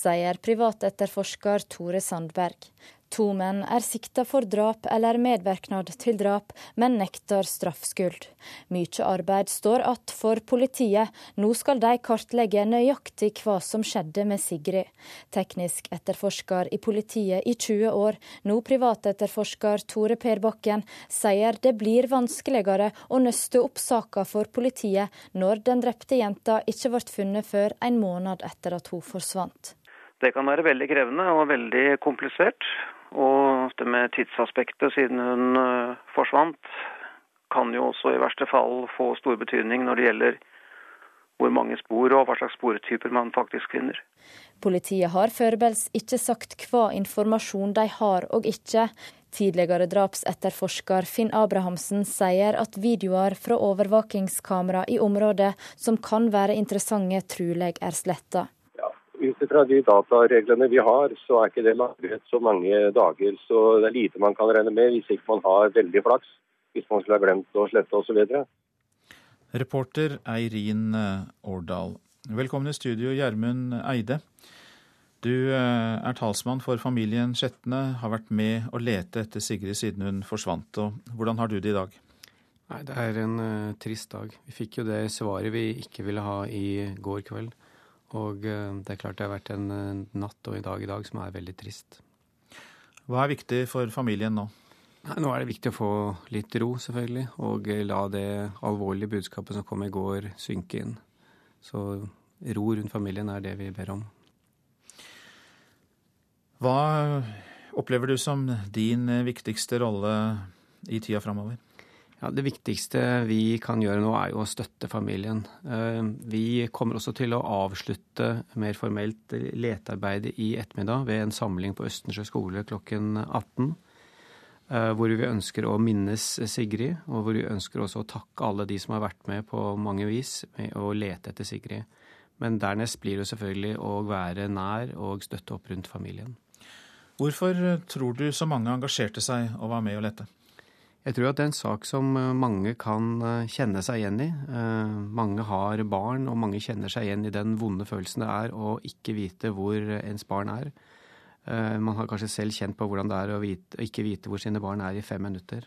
Sier privatetterforsker Tore Sandberg. To menn er sikta for drap eller medvirknad til drap, men nekter straffskyld. Mykje arbeid står att for politiet. Nå skal de kartlegge nøyaktig hva som skjedde med Sigrid. Teknisk etterforsker i politiet i 20 år, nå privatetterforsker Tore Per Bakken, sier det blir vanskeligere å nøste opp saka for politiet når den drepte jenta ikke ble funnet før en måned etter at hun forsvant.
Det kan være veldig krevende og veldig komplisert. Og det med tidsaspektet siden hun uh, forsvant, kan jo også i verste fall få stor betydning når det gjelder hvor mange spor og hva slags sportyper man faktisk finner.
Politiet har foreløpig ikke sagt hva informasjon de har og ikke. Tidligere drapsetterforsker Finn Abrahamsen sier at videoer fra overvåkingskamera i området som kan være interessante, trolig er sletta.
Ut fra de datareglene vi har, så er ikke det lagret så mange dager. Så det er lite man kan regne med hvis ikke man har veldig flaks. Hvis man skulle ha glemt å slette osv.
Reporter Eirin Årdal. Velkommen i studio, Gjermund Eide. Du er talsmann for familien Skjetne, har vært med å lete etter Sigrid siden hun forsvant. Og hvordan har du det i dag?
Nei, Det er en uh, trist dag. Vi fikk jo det svaret vi ikke ville ha i går kveld. Og det er klart det har vært en natt og en dag i dag som er veldig trist.
Hva er viktig for familien nå?
Nei, nå er det viktig å få litt ro, selvfølgelig. Og la det alvorlige budskapet som kom i går, synke inn. Så ro rundt familien er det vi ber om.
Hva opplever du som din viktigste rolle i tida framover?
Ja, Det viktigste vi kan gjøre nå, er jo å støtte familien. Eh, vi kommer også til å avslutte mer formelt letearbeidet i ettermiddag ved en samling på Østensjø skole klokken 18. Eh, hvor vi ønsker å minnes Sigrid, og hvor vi ønsker også å takke alle de som har vært med på mange vis med å lete etter Sigrid. Men dernest blir det selvfølgelig å være nær og støtte opp rundt familien.
Hvorfor tror du så mange engasjerte seg og var med å lete?
Jeg tror at det er en sak som eh, mange kan eh, kjenne seg igjen i. Eh, mange har barn, og mange kjenner seg igjen i den vonde følelsen det er å ikke vite hvor ens barn er. Man har kanskje selv kjent på hvordan det er å, vite, ikke vite hvor sine barn er i fem minutter.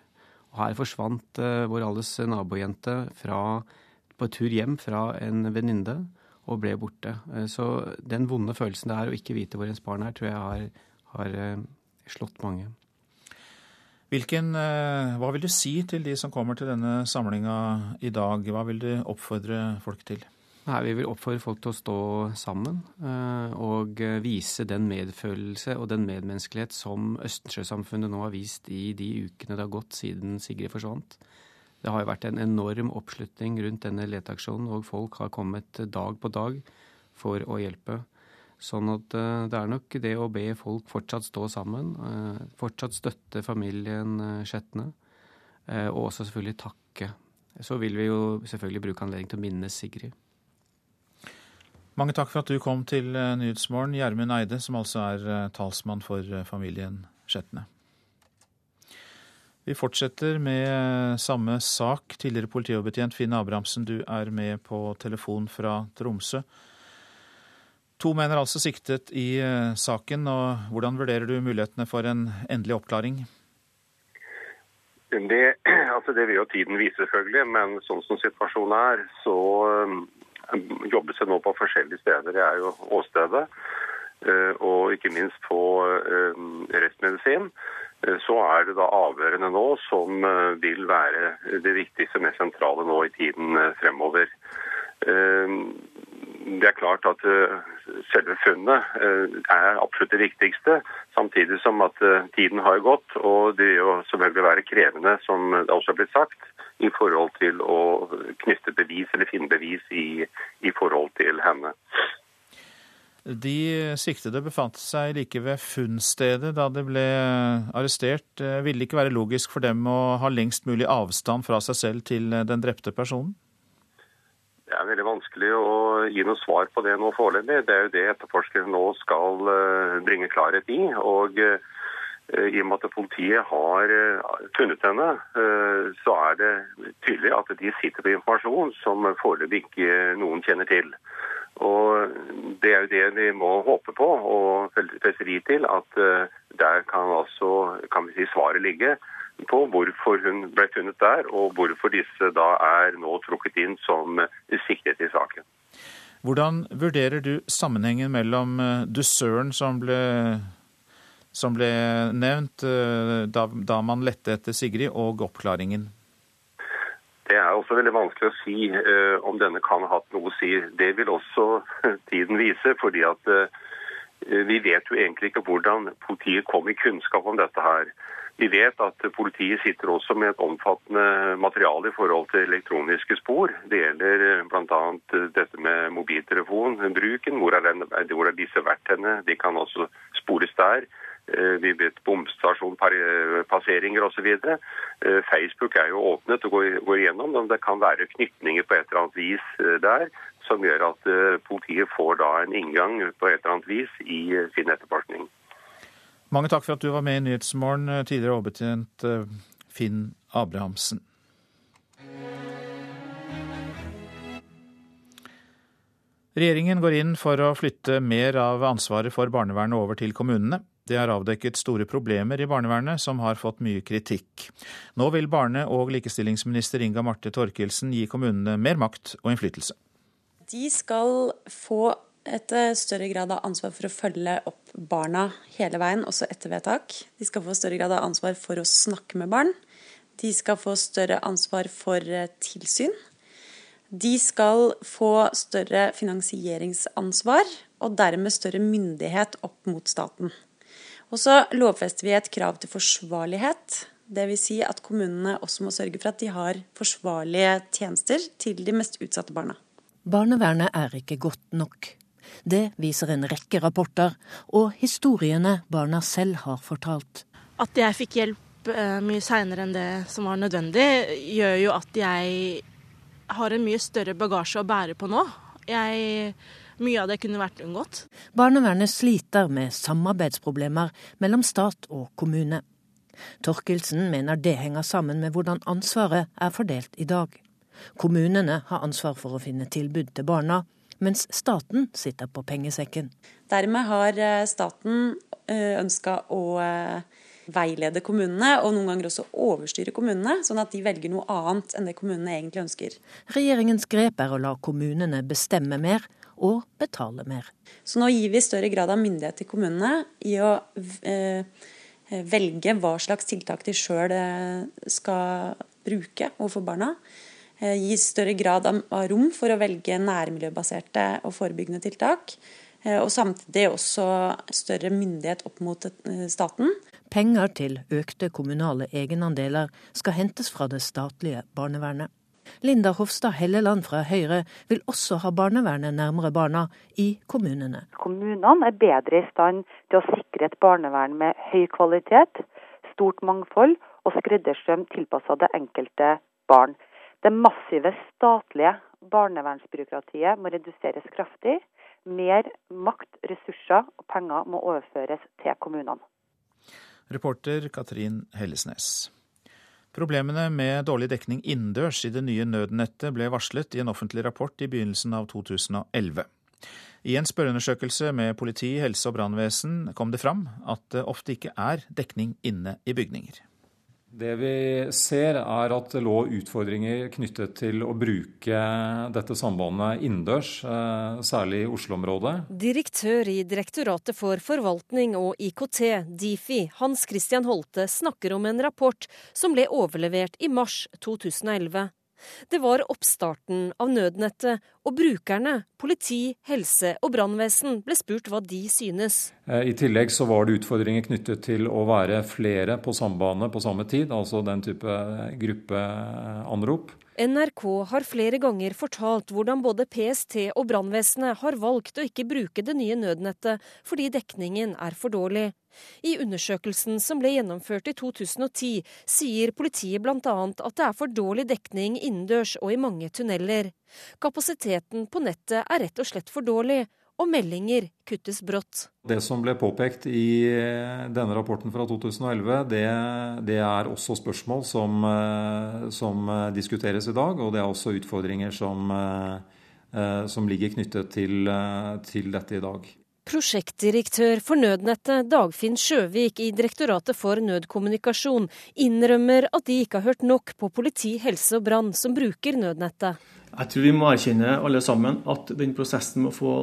Og her forsvant vår alles nabojente fra, på tur hjem fra en venninne og ble borte. Så den vonde følelsen det er å ikke vite hvor ens barn er, tror jeg har, har slått mange.
Hvilken, eh, hva vil du si til de som kommer til denne samlinga i dag? Hva vil du oppfordre folk til?
Nei, vi vil oppfordre folk til å stå sammen eh, og vise den medfølelse og den medmenneskelighet som Østensjøsamfunnet nå har vist i de ukene det har gått siden Sigrid forsvant. Det har jo vært en enorm oppslutning rundt denne leteaksjonen, og folk har kommet dag på dag for å hjelpe. Sånn at eh, det er nok det å be folk fortsatt stå sammen, eh, fortsatt støtte familien eh, Skjetne, og også selvfølgelig takke. Så vil vi jo selvfølgelig bruke anledning til å minnes Sigrid.
Mange takk for at du kom til Nyhetsmorgen, Gjermund Eide, som altså er talsmann for familien Skjetne. Vi fortsetter med samme sak. Tidligere politioverbetjent Finn Abrahamsen, du er med på telefon fra Tromsø. To menn er altså siktet i uh, saken. og Hvordan vurderer du mulighetene for en endelig oppklaring?
Det, altså det vil jo tiden vise, selvfølgelig. Men sånn som situasjonen er, så um, jobbes det nå på forskjellige steder. Det er jo åstedet, uh, og ikke minst på restmedisin. Så er det da avhørene nå som vil være det viktigste, mest sentrale nå i tiden fremover. Det er klart at selve funnet eh, er absolutt det viktigste. Samtidig som at eh, tiden har gått, og det vil jo selvfølgelig være krevende, som det også er blitt sagt, i forhold til å knytte bevis eller finne bevis i, i forhold til henne.
De siktede befant seg like ved funnstedet da de ble arrestert. Eh, ville det ikke være logisk for dem å ha lengst mulig avstand fra seg selv til den drepte personen?
Det er veldig vanskelig å gi noe svar på det nå foreløpig. Det er jo det etterforskere nå skal eh, bringe klarhet i. og eh, i og med at politiet har eh, funnet henne, så er det tydelig at de sitter på informasjon som foreløpig ikke noen kjenner til. Og Det er jo det vi må håpe på og feste ri til, at der kan, altså, kan vi si svaret ligge på hvorfor hun ble funnet der, og hvorfor disse da er nå trukket inn som siktet i saken.
Hvordan vurderer du sammenhengen mellom eh, dusøren som ble, som ble nevnt eh, da, da, man lette etter Sigrid, og oppklaringen?
Det er også veldig vanskelig å si uh, om denne kan ha hatt noe å si. Det vil også tiden vise, fordi at uh, vi vet jo egentlig ikke hvordan politiet kom i kunnskap om dette her. Vi vet at politiet sitter også med et omfattende materiale i forhold til elektroniske spor. Det gjelder eh, bl.a. dette med mobiltelefonbruken. Hvor er, den, hvor er disse vært henne? De kan også spores der. Eh, vi vet bomstasjonpasseringer osv. Eh, Facebook er jo åpnet og går igjennom, men det kan være knytninger på et eller annet vis der som gjør at politiet får da en inngang på et eller annet vis i sin etterforskning.
Mange takk for at du var med i Nyhetsmorgen, eh, tidligere overbetjent eh, Finn Abrahamsen. Regjeringen går inn for å flytte mer av ansvaret for barnevernet over til kommunene. Det har avdekket store problemer i barnevernet, som har fått mye kritikk. Nå vil barne- og likestillingsminister Inga Marte Torkelsen gi kommunene mer makt og innflytelse.
De skal få et eh, større grad av ansvar for å følge opp barna hele veien, også etter vedtak. De skal få større grad av ansvar for å snakke med barn. De skal få større ansvar for eh, tilsyn. De skal få større finansieringsansvar og dermed større myndighet opp mot staten. Og så lovfester vi et krav til forsvarlighet. Dvs. Si at kommunene også må sørge for at de har forsvarlige tjenester til de mest utsatte barna.
Barnevernet er ikke godt nok. Det viser en rekke rapporter og historiene barna selv har fortalt.
At jeg fikk hjelp eh, mye seinere enn det som var nødvendig, gjør jo at jeg har en mye større bagasje å bære på nå. Jeg, mye av det kunne vært unngått.
Barnevernet sliter med samarbeidsproblemer mellom stat og kommune. Torkelsen mener det henger sammen med hvordan ansvaret er fordelt i dag. Kommunene har ansvar for å finne tilbud til barna, mens staten sitter på pengesekken.
Dermed har eh, staten eh, ønska å eh, veilede kommunene, og noen ganger også overstyre kommunene, sånn at de velger noe annet enn det kommunene egentlig ønsker.
Regjeringens grep er å la kommunene bestemme mer og betale mer.
Så nå gir vi større grad av myndighet til kommunene i å velge hva slags tiltak de sjøl skal bruke overfor barna. Eh, gi større grad av rom for å velge nærmiljøbaserte og forebyggende tiltak. Eh, og samtidig også større myndighet opp mot eh, staten.
Penger til økte kommunale egenandeler skal hentes fra det statlige barnevernet. Linda Hofstad Helleland fra Høyre vil også ha barnevernet nærmere barna i kommunene.
Kommunene er bedre i stand til å sikre et barnevern med høy kvalitet, stort mangfold og skreddersøm tilpassa det enkelte barn. Det massive statlige barnevernsbyråkratiet må reduseres kraftig. Mer makt, ressurser og penger må overføres til kommunene.
Reporter Katrin Hellesnes. Problemene med dårlig dekning innendørs i det nye nødnettet ble varslet i en offentlig rapport i begynnelsen av 2011. I en spørreundersøkelse med politi, helse og brannvesen kom det fram at det ofte ikke er dekning inne i bygninger.
Det vi ser er at det lå utfordringer knyttet til å bruke dette sambandet innendørs, eh, særlig i Oslo-området.
Direktør i Direktoratet for forvaltning og IKT, Difi, Hans Christian Holte, snakker om en rapport som ble overlevert i mars 2011. Det var oppstarten av nødnettet, og brukerne, politi, helse og brannvesen ble spurt hva de synes.
Eh, I tillegg så var det utfordringer knyttet til å være flere på sambandet på samme tid, altså den type gruppeanrop.
NRK har flere ganger fortalt hvordan både PST og brannvesenet har valgt å ikke bruke det nye nødnettet fordi dekningen er for dårlig. I undersøkelsen som ble gjennomført i 2010, sier politiet bl.a. at det er for dårlig dekning innendørs og i mange tunneler. Kapasiteten på nettet er rett og slett for dårlig, og meldinger kuttes brått.
Det som ble påpekt i eh, denne rapporten fra 2011, det, det er også spørsmål som, eh, som, eh, diskuteres i dag. Og det er også utfordringer som, som ligger knyttet til, til dette i dag.
Prosjektdirektør for nødnettet Dagfinn Sjøvik i Direktoratet for nødkommunikasjon innrømmer at de ikke har hørt nok på politi, helse og brann som bruker nødnettet.
Jeg tror vi må erkjenne alle sammen at den prosessen med å få,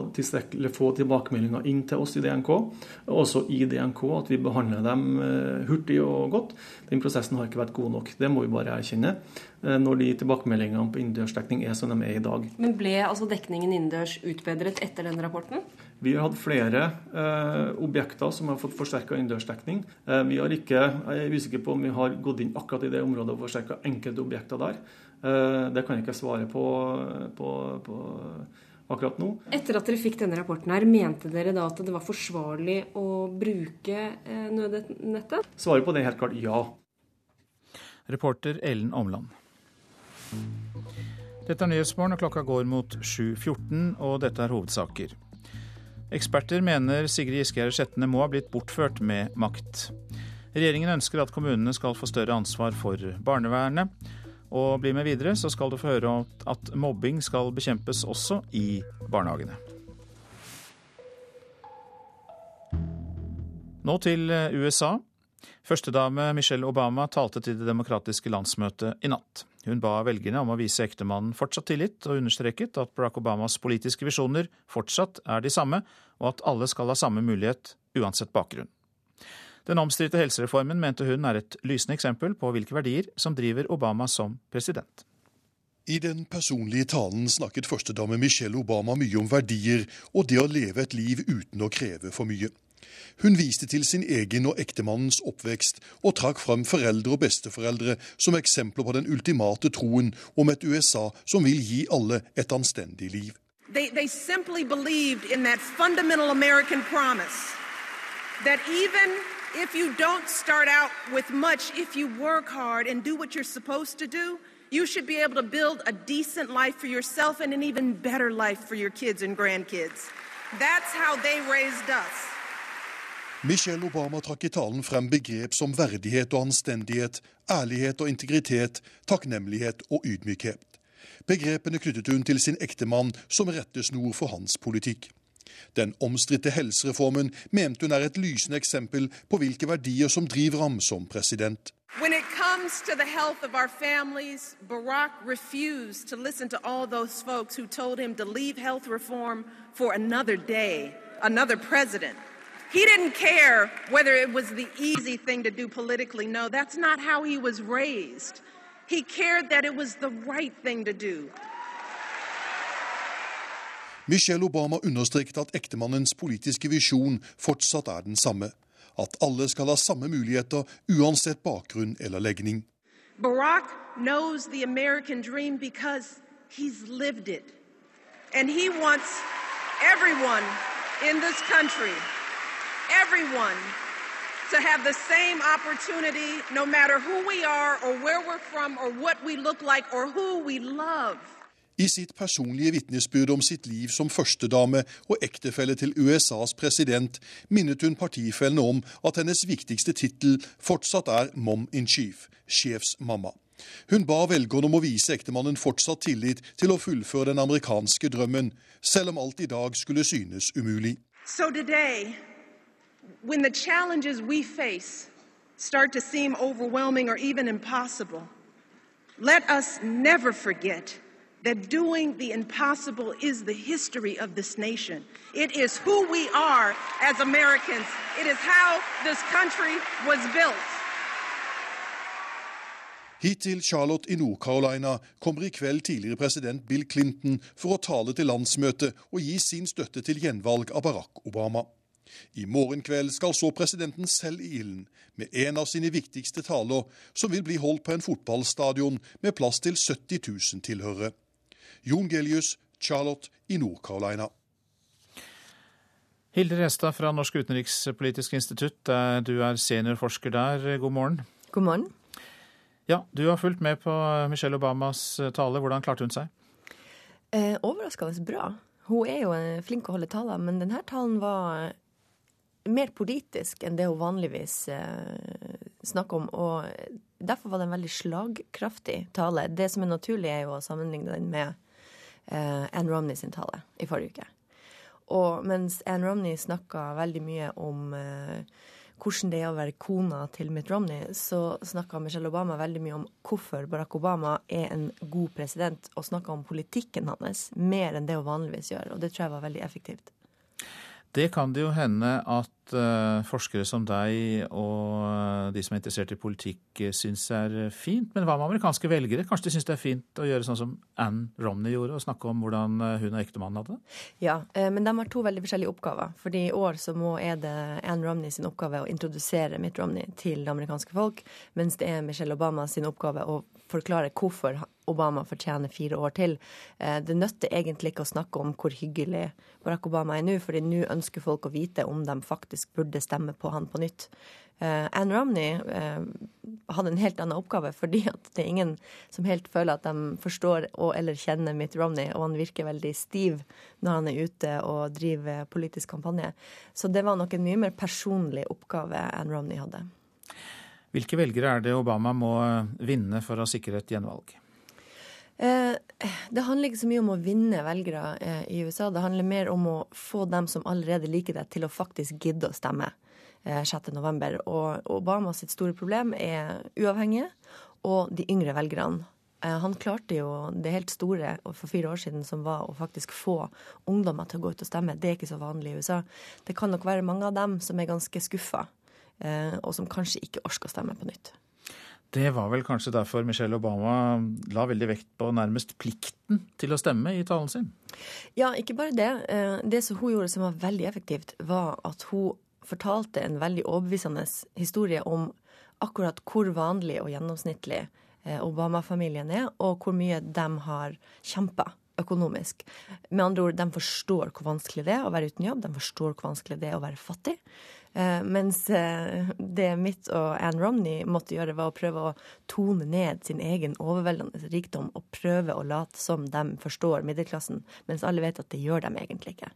få tilbakemeldinger inn til oss i DNK, og også i DNK, at vi behandler dem eh, hurtig og godt, den prosessen har ikke vært god nok. Det må vi bare erkjenne eh, når de tilbakemeldingene på innendørsdekning er som de er i dag.
Men ble altså dekningen innendørs utbedret etter den rapporten?
Vi har hatt flere eh, objekter som har fått forsterka innendørsdekning. Eh, vi har ikke, jeg er usikker på om vi har gått inn akkurat i det området og forsterka enkelte objekter der. Eh, det kan jeg ikke svare på, på, på, akkurat nå.
Etter at dere fikk denne rapporten, her, mente dere da at det var forsvarlig å bruke eh, nødnettet?
Svaret på det er helt klart ja.
Reporter Ellen Omland. Dette er Nyhetsmorgen, og klokka går mot 7.14, og dette er hovedsaker. Eksperter mener Sigrid Giskegjerde Skjetne må ha blitt bortført med makt. Regjeringen ønsker at kommunene skal få større ansvar for barnevernet. Og bli med videre, så skal du få høre at mobbing skal bekjempes også i barnehagene. Nå til eh, USA. Førstedame Michelle Obama talte til det demokratiske landsmøtet i natt. Hun ba velgerne om å vise ektemannen fortsatt tillit, og understreket at Barack Obamas politiske visjoner fortsatt er de samme, og at alle skal ha samme mulighet uansett bakgrunn. Den omstridte helsereformen mente hun er et lysende eksempel på hvilke verdier som driver Obama som president.
I den personlige talen snakket førstedame Michelle Obama mye om verdier og det å leve et liv uten å kreve for mye. Hun viste til sin egen og ektemannens oppvekst, og trakk frem foreldre og besteforeldre som eksempler på den ultimate troen om et USA som vil gi alle et anstendig liv.
They, they simply believed in that fundamental American promise that even if you don't start out with much, if you work hard and do what you're supposed to do, you should be able to build a decent life for yourself and an even better life for your kids and grandkids. That's how they raised us.
Michelle Obama trakk i talen frem begrep som verdighet og anstendighet, ærlighet og integritet, takknemlighet og ydmykhet. Begrepene knyttet hun til sin ektemann som rettesnor for hans politikk. Den omstridte helsereformen mente hun er et lysende eksempel på hvilke verdier som driver ham som president.
When it comes to the health of our families, Barack refused to listen to all those folks who told him to leave health reform for another day, another president. He didn't care whether it was the easy thing to do politically. No, that's not how he was raised. He cared that it was the right thing to do.
Michelle Obama understreket at ektemannens politiske visjon fortsatt er den samme. At alle skal ha samme muligheter uansett bakgrunn eller legning.
Barack knows the American dream because he's lived it. And he wants everyone in this country, everyone, to have the same opportunity no matter who we are or where we're from or what we look like or who we love.
I sitt personlige vitnesbyrd om sitt liv som førstedame og ektefelle til USAs president minnet hun partifellene om at hennes viktigste tittel fortsatt er mom in chief, sjefsmamma. Hun ba velgerne om å vise ektemannen fortsatt tillit til å fullføre den amerikanske drømmen, selv om alt i dag skulle synes umulig.
So today, when the challenges we face start to seem overwhelming or even impossible, let us never forget that doing the impossible is the history of this nation. It is who we are as Americans. It is how this country was built.
Hit til Charlotte i Nord-Carolina kommer i kveld tidligere president Bill Clinton for å tale til landsmøtet og gi sin støtte til gjenvalg av Barack Obama. I morgen kveld skal så presidenten selv i ilden med en av sine viktigste taler, som vil bli holdt på en fotballstadion med plass til 70 000 tilhørere. Jon Gelius, Charlotte i Nord-Carolina.
Hilde Restad fra Norsk utenrikspolitisk institutt, du er seniorforsker der. God morgen.
God morgen.
Ja, Du har fulgt med på Michelle Obamas tale. Hvordan klarte hun seg?
Eh, overraskende bra. Hun er jo flink å holde taler, men denne talen var mer politisk enn det hun vanligvis eh, snakker om. Og derfor var det en veldig slagkraftig tale. Det som er naturlig, er jo å sammenligne den med eh, Anne Romney sin tale i forrige uke. Og mens Anne Romney snakka veldig mye om eh, hvordan det er å være kona til Mitt Romney, så snakka Michelle Obama veldig mye om hvorfor Barack Obama er en god president, og snakka om politikken hans mer enn det hun vanligvis gjør. Og det tror jeg var veldig effektivt.
Det kan det jo hende at uh, forskere som deg og de som er interessert i politikk, uh, syns er fint. Men hva med amerikanske velgere? Kanskje de syns det er fint å gjøre sånn som Anne Romney gjorde, og snakke om hvordan hun og ektemannen hadde det?
Ja, men de har to veldig forskjellige oppgaver. Fordi i år så må, er det Anne Romney sin oppgave å introdusere Mitt Romney til det amerikanske folk, mens det er Michelle Obama sin oppgave å forklare hvorfor Obama fortjener fire år til. Det nytter egentlig ikke å snakke om hvor hyggelig Barack Obama er nå, fordi nå ønsker folk å vite om de faktisk burde stemme på han på nytt. Anne Romney hadde en helt annen oppgave, fordi det er ingen som helt føler at de forstår og eller kjenner Mitt Romney, og han virker veldig stiv når han er ute og driver politisk kampanje. Så det var nok en mye mer personlig oppgave Anne Romney hadde.
Hvilke velgere er det Obama må vinne for å sikre et gjenvalg?
Det handler ikke så mye om å vinne velgere i USA. Det handler mer om å få dem som allerede liker deg, til å faktisk gidde å stemme 6.11. Og Obama sitt store problem er uavhengige og de yngre velgerne. Han klarte jo det helt store for fire år siden, som var å faktisk få ungdommer til å gå ut og stemme. Det er ikke så vanlig i USA. Det kan nok være mange av dem som er ganske skuffa, og som kanskje ikke orker å stemme på nytt.
Det var vel kanskje derfor Michelle Obama la veldig vekt på nærmest plikten til å stemme i talen sin?
Ja, ikke bare det. Eh, det som hun gjorde som var veldig effektivt, var at hun fortalte en veldig overbevisende historie om akkurat hvor vanlig og gjennomsnittlig eh, Obama-familien er, og hvor mye de har kjempa økonomisk. Med andre ord, de forstår hvor vanskelig det er å være uten jobb, de forstår hvor vanskelig det er å være fattig. Uh, mens uh, det Mitt og Ann Romney måtte gjøre, var å prøve å tone ned sin egen overveldende rikdom og prøve å late som de forstår middelklassen, mens alle vet at det gjør de egentlig ikke.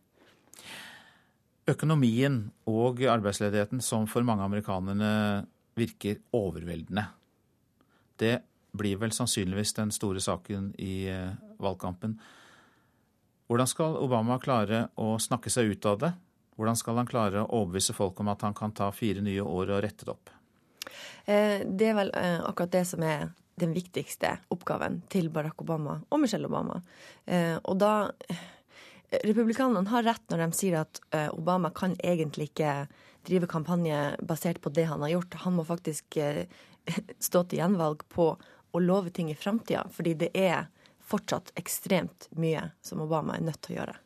Økonomien og arbeidsledigheten som for mange amerikanerne virker overveldende. Det blir vel sannsynligvis den store saken i uh, valgkampen. Hvordan skal Obama klare å snakke seg ut av det? Hvordan skal han klare å overbevise folk om at han kan ta fire nye år og rette det opp?
Eh, det er vel eh, akkurat det som er den viktigste oppgaven til Barack Obama og Michelle Obama. Eh, og da Republikanerne har rett når de sier at Obama kan egentlig ikke drive kampanje basert på det han har gjort. Han må faktisk stå til gjenvalg på å love ting i framtida, fordi det er fortsatt ekstremt mye som Obama er nødt til å gjøre.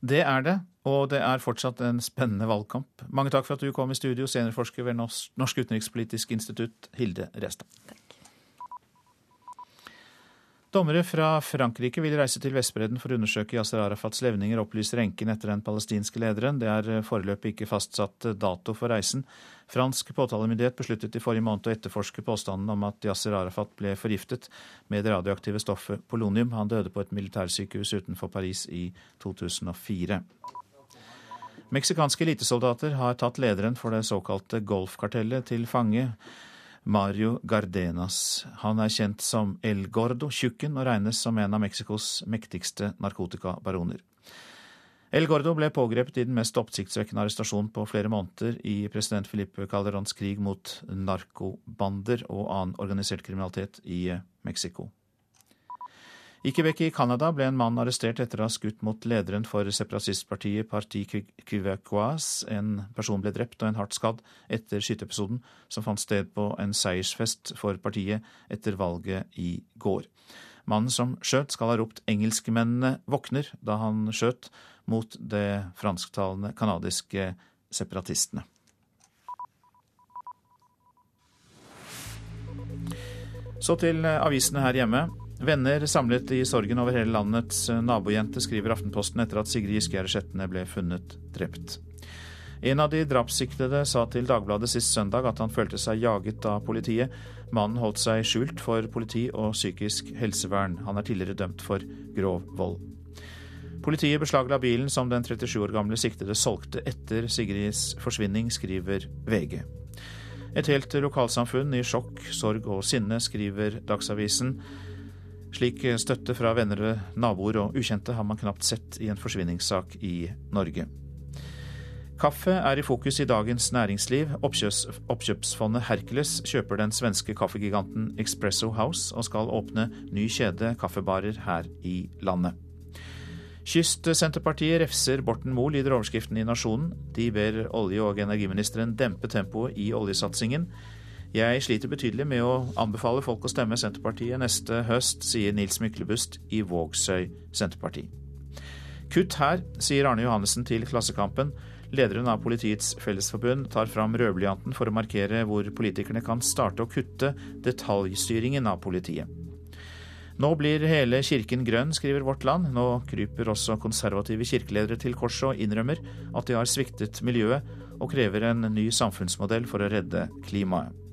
Det er det, og det er fortsatt en spennende valgkamp. Mange takk for at du kom i studio, seniorforsker ved Norsk utenrikspolitisk institutt, Hilde Restad. Dommere fra Frankrike vil reise til Vestbredden for å undersøke Yasir Arafats levninger, opplyser enken etter den palestinske lederen. Det er foreløpig ikke fastsatt dato for reisen. Fransk påtalemyndighet besluttet i forrige måned å etterforske påstanden om at Yasir Arafat ble forgiftet med det radioaktive stoffet polonium. Han døde på et militærsykehus utenfor Paris i 2004. Meksikanske elitesoldater har tatt lederen for det såkalte golfkartellet til fange. Mario Gardenas. Han er kjent som El Gordo, tjukken, og regnes som en av Mexicos mektigste narkotikabaroner. El Gordo ble pågrepet i den mest oppsiktsvekkende arrestasjonen på flere måneder i president Filipe Calderons krig mot narkobander og annen organisert kriminalitet i Mexico. I Quebec i Canada ble en mann arrestert etter å ha skutt mot lederen for separatistpartiet Parti Quebecois. En person ble drept og en hardt skadd etter skyteepisoden som fant sted på en seiersfest for partiet etter valget i går. Mannen som skjøt, skal ha ropt 'engelskmennene våkner' da han skjøt mot de fransktalende canadiske separatistene. Så til avisene her hjemme. Venner samlet i sorgen over hele landets eh, nabojente, skriver Aftenposten etter at Sigrid Giskegjerde ble funnet drept. En av de drapssiktede sa til Dagbladet sist søndag at han følte seg jaget av politiet. Mannen holdt seg skjult for politi og psykisk helsevern. Han er tidligere dømt for grov vold. Politiet beslagla bilen som den 37 år gamle siktede solgte etter Sigrids forsvinning, skriver VG. Et helt lokalsamfunn i sjokk, sorg og sinne, skriver Dagsavisen. Slik støtte fra venner, naboer og ukjente har man knapt sett i en forsvinningssak i Norge. Kaffe er i fokus i Dagens Næringsliv. Oppkjøps, oppkjøpsfondet Hercules kjøper den svenske kaffegiganten Expresso House og skal åpne ny kjede kaffebarer her i landet. Kystsenterpartiet refser Borten Moe, lyder overskriften i Nasjonen. De ber olje- og energiministeren dempe tempoet i oljesatsingen. Jeg sliter betydelig med å anbefale folk å stemme Senterpartiet neste høst, sier Nils Myklebust i Vågsøy Senterparti. Kutt her, sier Arne Johannessen til Klassekampen. Lederen av Politiets Fellesforbund tar fram rødblyanten for å markere hvor politikerne kan starte å kutte detaljstyringen av politiet. Nå blir hele kirken grønn, skriver Vårt Land. Nå kryper også konservative kirkeledere til korset og innrømmer at de har sviktet miljøet, og krever en ny samfunnsmodell for å redde klimaet.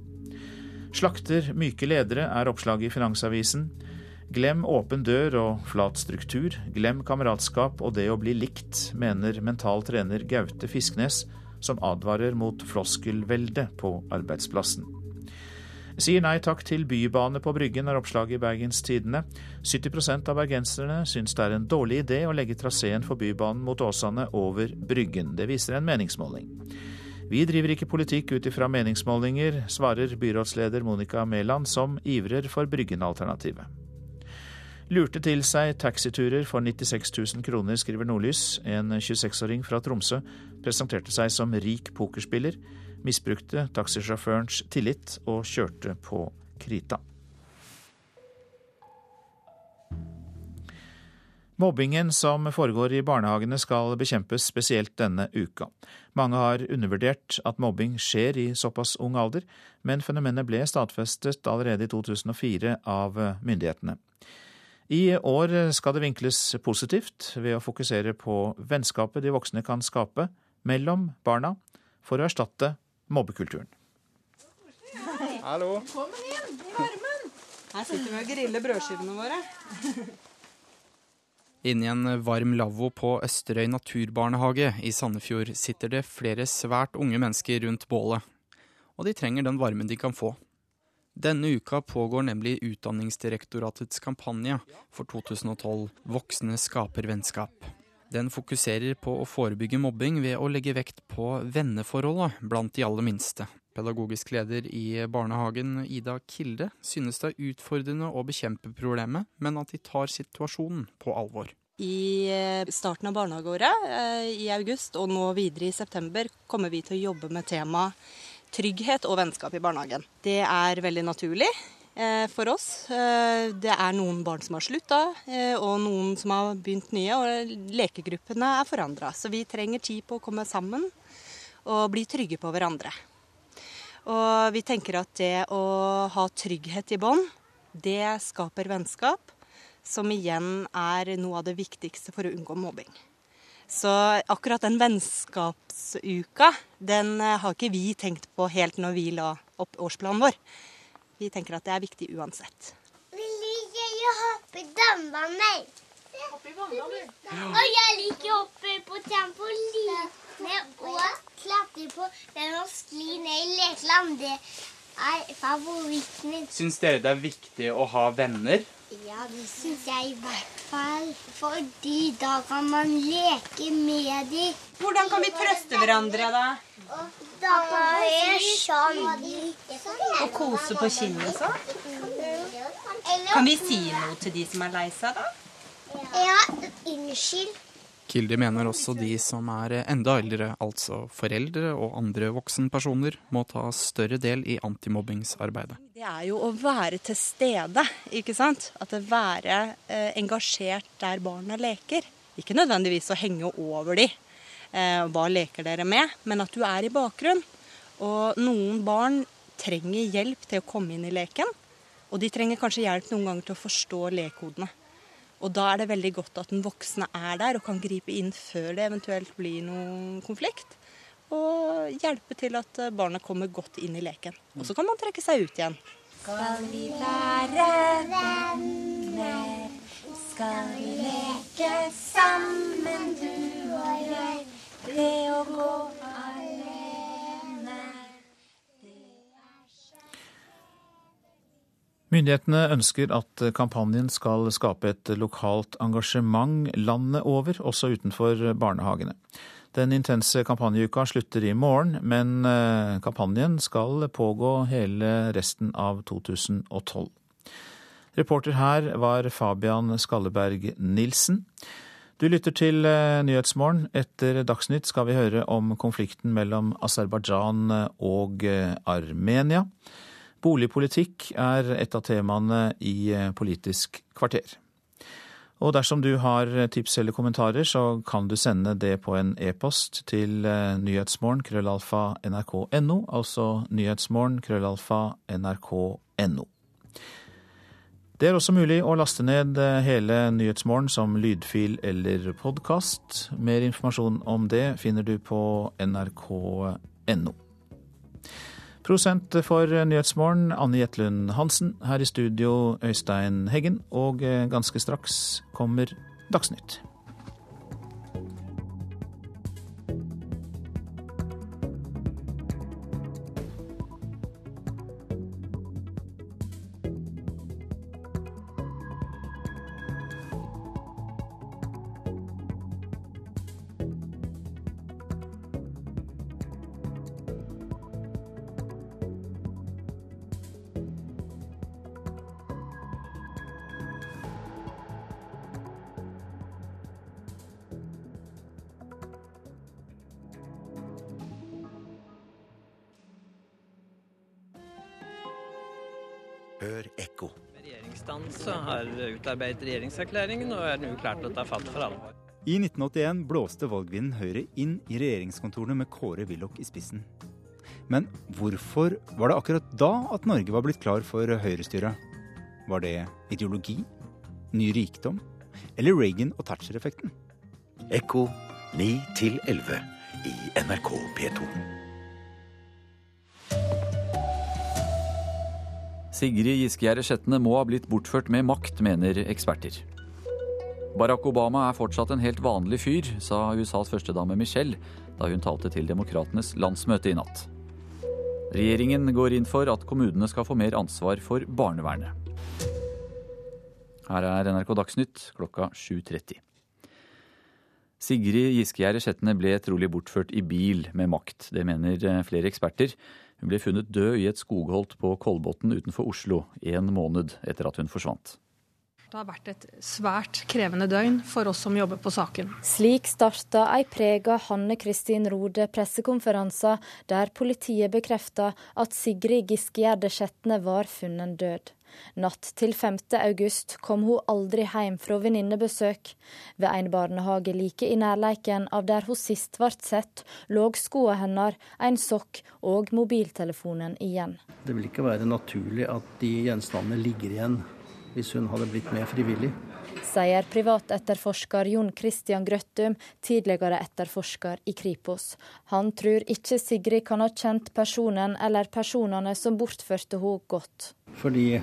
Slakter myke ledere er oppslaget i Finansavisen. Glem åpen dør og flat struktur. Glem kameratskap og det å bli likt, mener mental trener Gaute Fisknes, som advarer mot floskelvelde på arbeidsplassen. Sier nei takk til bybane på Bryggen, er oppslaget i Bergens Tidende. 70% av bergenserne syns det er en dårlig idé å legge traseen for Bybanen mot Åsane over Bryggen. Det viser en meningsmåling. Vi driver ikke politikk ut ifra meningsmålinger, svarer byrådsleder Monica Mæland, som ivrer for Bryggen-alternativet. Lurte til seg taxiturer for 96 000 kroner, skriver Nordlys. En 26-åring fra Tromsø presenterte seg som rik pokerspiller, misbrukte taxisjåførens tillit og kjørte på krita. Mobbingen som foregår i barnehagene skal bekjempes spesielt denne uka. Mange har undervurdert at mobbing skjer i såpass ung alder, men fenomenet ble stadfestet allerede i 2004 av myndighetene. I år skal det vinkles positivt ved å fokusere på vennskapet de voksne kan skape mellom barna, for å erstatte mobbekulturen.
Hallo. Kom inn i varmen. Her sitter vi og griller brødskivene våre.
Inni en varm lavvo på Østerøy naturbarnehage i Sandefjord sitter det flere svært unge mennesker rundt bålet. Og de trenger den varmen de kan få. Denne uka pågår nemlig Utdanningsdirektoratets kampanje for 2012 Voksne skaper vennskap. Den fokuserer på å forebygge mobbing ved å legge vekt på venneforholdet blant de aller minste. Pedagogisk leder i barnehagen, Ida Kilde, synes det er utfordrende å bekjempe problemet, men at de tar situasjonen på alvor.
I eh, starten av barnehageåret, eh, i august og nå videre i september, kommer vi til å jobbe med temaet trygghet og vennskap i barnehagen. Det er veldig naturlig eh, for oss. Det er noen barn som har slutta, og noen som har begynt nye. Og lekegruppene er forandra. Så vi trenger tid på å komme sammen og bli trygge på hverandre. Og vi tenker at det å ha trygghet i bånd, det skaper vennskap. Som igjen er noe av det viktigste for å unngå mobbing. Så akkurat den vennskapsuka, den eh, har ikke vi tenkt på helt når vi la opp årsplanen vår. Vi tenker at det er viktig uansett.
Vi liker å hoppe i dømmevannet. Og jeg liker å hoppe på trampoline og klatre på den og skli ned i lekeland. Det er favoritten min.
Syns dere det er viktig å ha venner?
Ja, det syns jeg i hvert fall. Fordi da kan man leke med dem.
Hvordan kan vi trøste hverandre, da?
Da kan vi sånn.
Og kose på kinnet sånn? Kan vi si noe til de som er lei seg, da?
Ja, unnskyld.
Kildi mener også de som er enda eldre, altså foreldre og andre voksenpersoner, må ta større del i antimobbingsarbeidet.
Det er jo å være til stede, ikke sant. At det være eh, engasjert der barna leker. Ikke nødvendigvis å henge over de. Eh, hva leker dere med? Men at du er i bakgrunn. Og noen barn trenger hjelp til å komme inn i leken. Og de trenger kanskje hjelp noen ganger til å forstå lekekodene. Og da er det veldig godt at den voksne er der og kan gripe inn før det eventuelt blir noen konflikt. Og hjelpe til at barna kommer godt inn i leken. Og så kan man trekke seg ut igjen.
Skal vi være venner? Skal vi leke sammen, du og jeg? Det å gå alene
Myndighetene ønsker at kampanjen skal skape et lokalt engasjement landet over, også utenfor barnehagene. Den intense kampanjeuka slutter i morgen, men eh, kampanjen skal pågå hele resten av 2012. Reporter her var Fabian Skalleberg Nilsen. Du lytter til eh, Nyhetsmorgen. Etter Dagsnytt skal vi høre om konflikten mellom Aserbajdsjan og eh, Armenia. Boligpolitikk er et av temaene i eh, Politisk kvarter. Og dersom du har tips eller kommentarer, så kan du sende det på en e-post til eh, nyhetsmorgen krøllalfa nrk.no, altså nyhetsmorgen krøllalfa nrk.no. Det er også mulig å laste ned eh, hele Nyhetsmorgen som lydfil eller podkast. Mer informasjon om det finner du på nrk.no. Prosent for Nyhetsmorgen, Anne Jetlund Hansen. Her i studio, Øystein Heggen. Og eh, ganske straks kommer Dagsnytt.
Hør ekko.
Regjeringsdannelse har utarbeidet regjeringserklæringen og er nå klart til å ta fatt for alvor.
I 1981 blåste valgvinden Høyre inn i regjeringskontorene med Kåre Willoch i spissen. Men hvorfor var det akkurat da at Norge var blitt klar for høyrestyret? Var det ideologi? Ny rikdom? Eller Reagan og Thatcher-effekten?
Ekko 9 11 i NRK P2.
Sigrid Giskegjerde Skjetne må ha blitt bortført med makt, mener eksperter. Barack Obama er fortsatt en helt vanlig fyr, sa USAs førstedame Michelle da hun talte til Demokratenes landsmøte i natt. Regjeringen går inn for at kommunene skal få mer ansvar for barnevernet. Her er NRK Dagsnytt klokka 7.30. Sigrid Giskegjerde Skjetne ble trolig bortført i bil med makt. Det mener flere eksperter. Hun ble funnet død i et skogholt på Kolbotn utenfor Oslo en måned etter at hun forsvant.
Det har vært et svært krevende døgn for oss som jobber på saken.
Slik starta ei prega Hanne Kristin Rode pressekonferanse der politiet bekrefta at Sigrid Giskegjerde Skjetne var funnet død. Natt til 5. august kom hun aldri hjem fra venninnebesøk. Ved en barnehage like i nærleiken av der hun sist ble sett, lå skoene hennes, en sokk og mobiltelefonen igjen.
Det vil ikke være naturlig at de gjenstandene ligger igjen hvis hun hadde blitt med frivillig.
Sier privatetterforsker Jon Christian Grøttum, tidligere etterforsker i Kripos. Han tror ikke Sigrid kan ha kjent personen eller personene som bortførte henne godt.
Fordi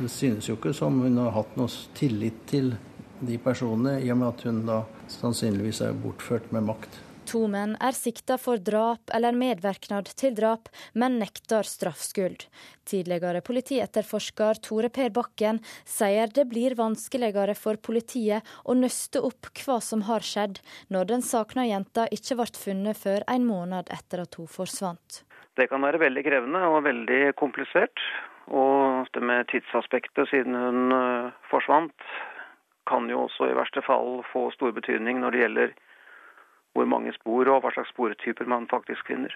det synes jo ikke som hun har hatt noe tillit til de personene, i og med at hun da sannsynligvis er bortført med makt.
To menn er sikta for drap eller medvirknad til drap, men nekter straffskyld. Tidligere politietterforsker Tore Per Bakken sier det blir vanskeligere for politiet å nøste opp hva som har skjedd, når den savna jenta ikke ble funnet før en måned etter at hun forsvant.
Det kan være veldig krevende og veldig komplisert. Og det med tidsaspektet siden hun eh, forsvant, kan jo også i verste fall få stor betydning når det gjelder hvor mange spor og hva slags sportyper man faktisk finner.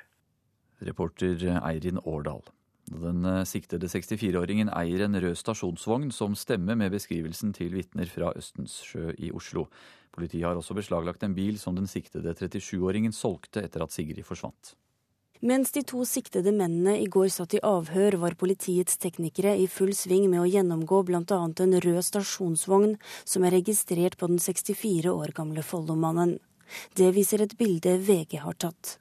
Reporter Eirin Årdal. Den eh, siktede 64-åringen eier en rød stasjonsvogn som stemmer med beskrivelsen til vitner fra Østensjø i Oslo. Politiet har også beslaglagt en bil som den siktede 37-åringen solgte etter at Sigrid forsvant.
Mens de to siktede mennene i går satt i avhør, var politiets teknikere i full sving med å gjennomgå bl.a. en rød stasjonsvogn som er registrert på den 64 år gamle Follo-mannen. Det viser et bilde VG har tatt.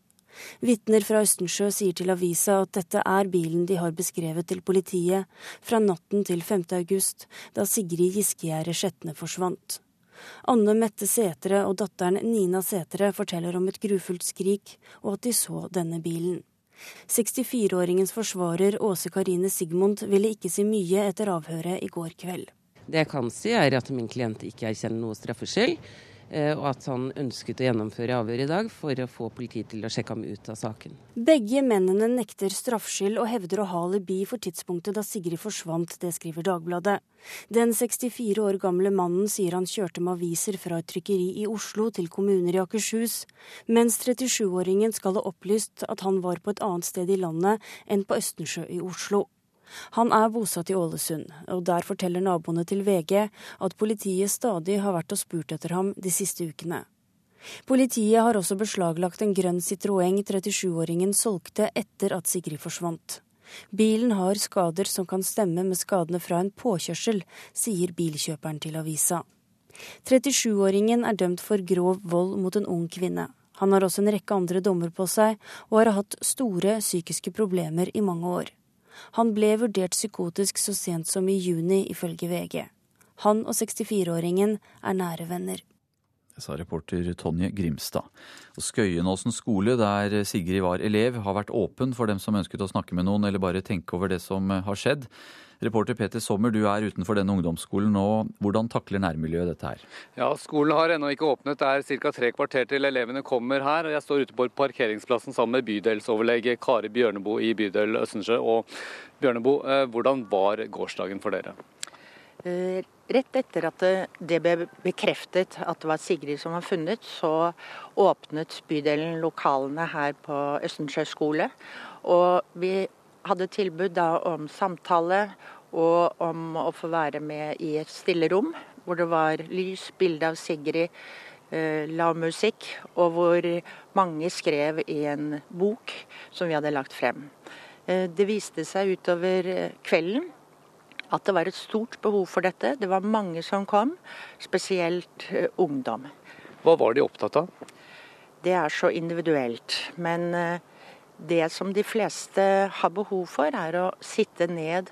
Vitner fra Østensjø sier til avisa at dette er bilen de har beskrevet til politiet fra natten til 5. august, da Sigrid Giskegjerde Skjetne forsvant. Anne Mette Setre og datteren Nina Setre forteller om et grufullt skrik, og at de så denne bilen. 64-åringens forsvarer Åse Karine Sigmund ville ikke si mye etter avhøret i går kveld.
Det jeg kan si er at min klient ikke erkjenner noe straffskyld. Eh, og at han ønsket å gjennomføre avhør i dag for å få politiet til å sjekke ham ut av saken.
Begge mennene nekter straffskyld og hevder å ha alibi for tidspunktet da Sigrid forsvant, det skriver Dagbladet. Den 64 år gamle mannen sier han kjørte med aviser fra et trykkeri i Oslo til kommuner i Akershus, mens 37-åringen skal ha opplyst at han var på et annet sted i landet enn på Østensjø i Oslo. Han er bosatt i Ålesund, og der forteller naboene til VG at politiet stadig har vært og spurt etter ham de siste ukene. Politiet har også beslaglagt en grønn Citroën 37-åringen solgte etter at Sigrid forsvant. Bilen har skader som kan stemme med skadene fra en påkjørsel, sier bilkjøperen til avisa. 37-åringen er dømt for grov vold mot en ung kvinne. Han har også en rekke andre dommer på seg, og har hatt store psykiske problemer i mange år. Han ble vurdert psykotisk så sent som i juni, ifølge VG. Han og 64-åringen er nære venner.
Det Sa reporter Tonje Grimstad. Og Skøyenåsen skole, der Sigrid var elev, har vært åpen for dem som ønsket å snakke med noen eller bare tenke over det som har skjedd. Reporter Peter Sommer, du er utenfor denne ungdomsskolen nå. Hvordan takler nærmiljøet dette her?
Ja, Skolen har ennå ikke åpnet. Det er ca. tre kvarter til elevene kommer her. og Jeg står ute på parkeringsplassen sammen med bydelsoverlege Kari Bjørneboe i bydel Østensjø. Og Bjørneboe, eh, hvordan var gårsdagen for dere?
Eh, rett etter at det ble bekreftet at det var Sigrid som var funnet, så åpnet bydelen lokalene her på Østensjø skole. Og vi hadde tilbud da om samtale og om å få være med i et stille rom hvor det var lys, bilde av Sigrid, eh, lav musikk, og hvor mange skrev i en bok som vi hadde lagt frem. Eh, det viste seg utover eh, kvelden at det var et stort behov for dette. Det var mange som kom, spesielt ungdom.
Hva var de opptatt av?
Det er så individuelt. Men det som de fleste har behov for, er å sitte ned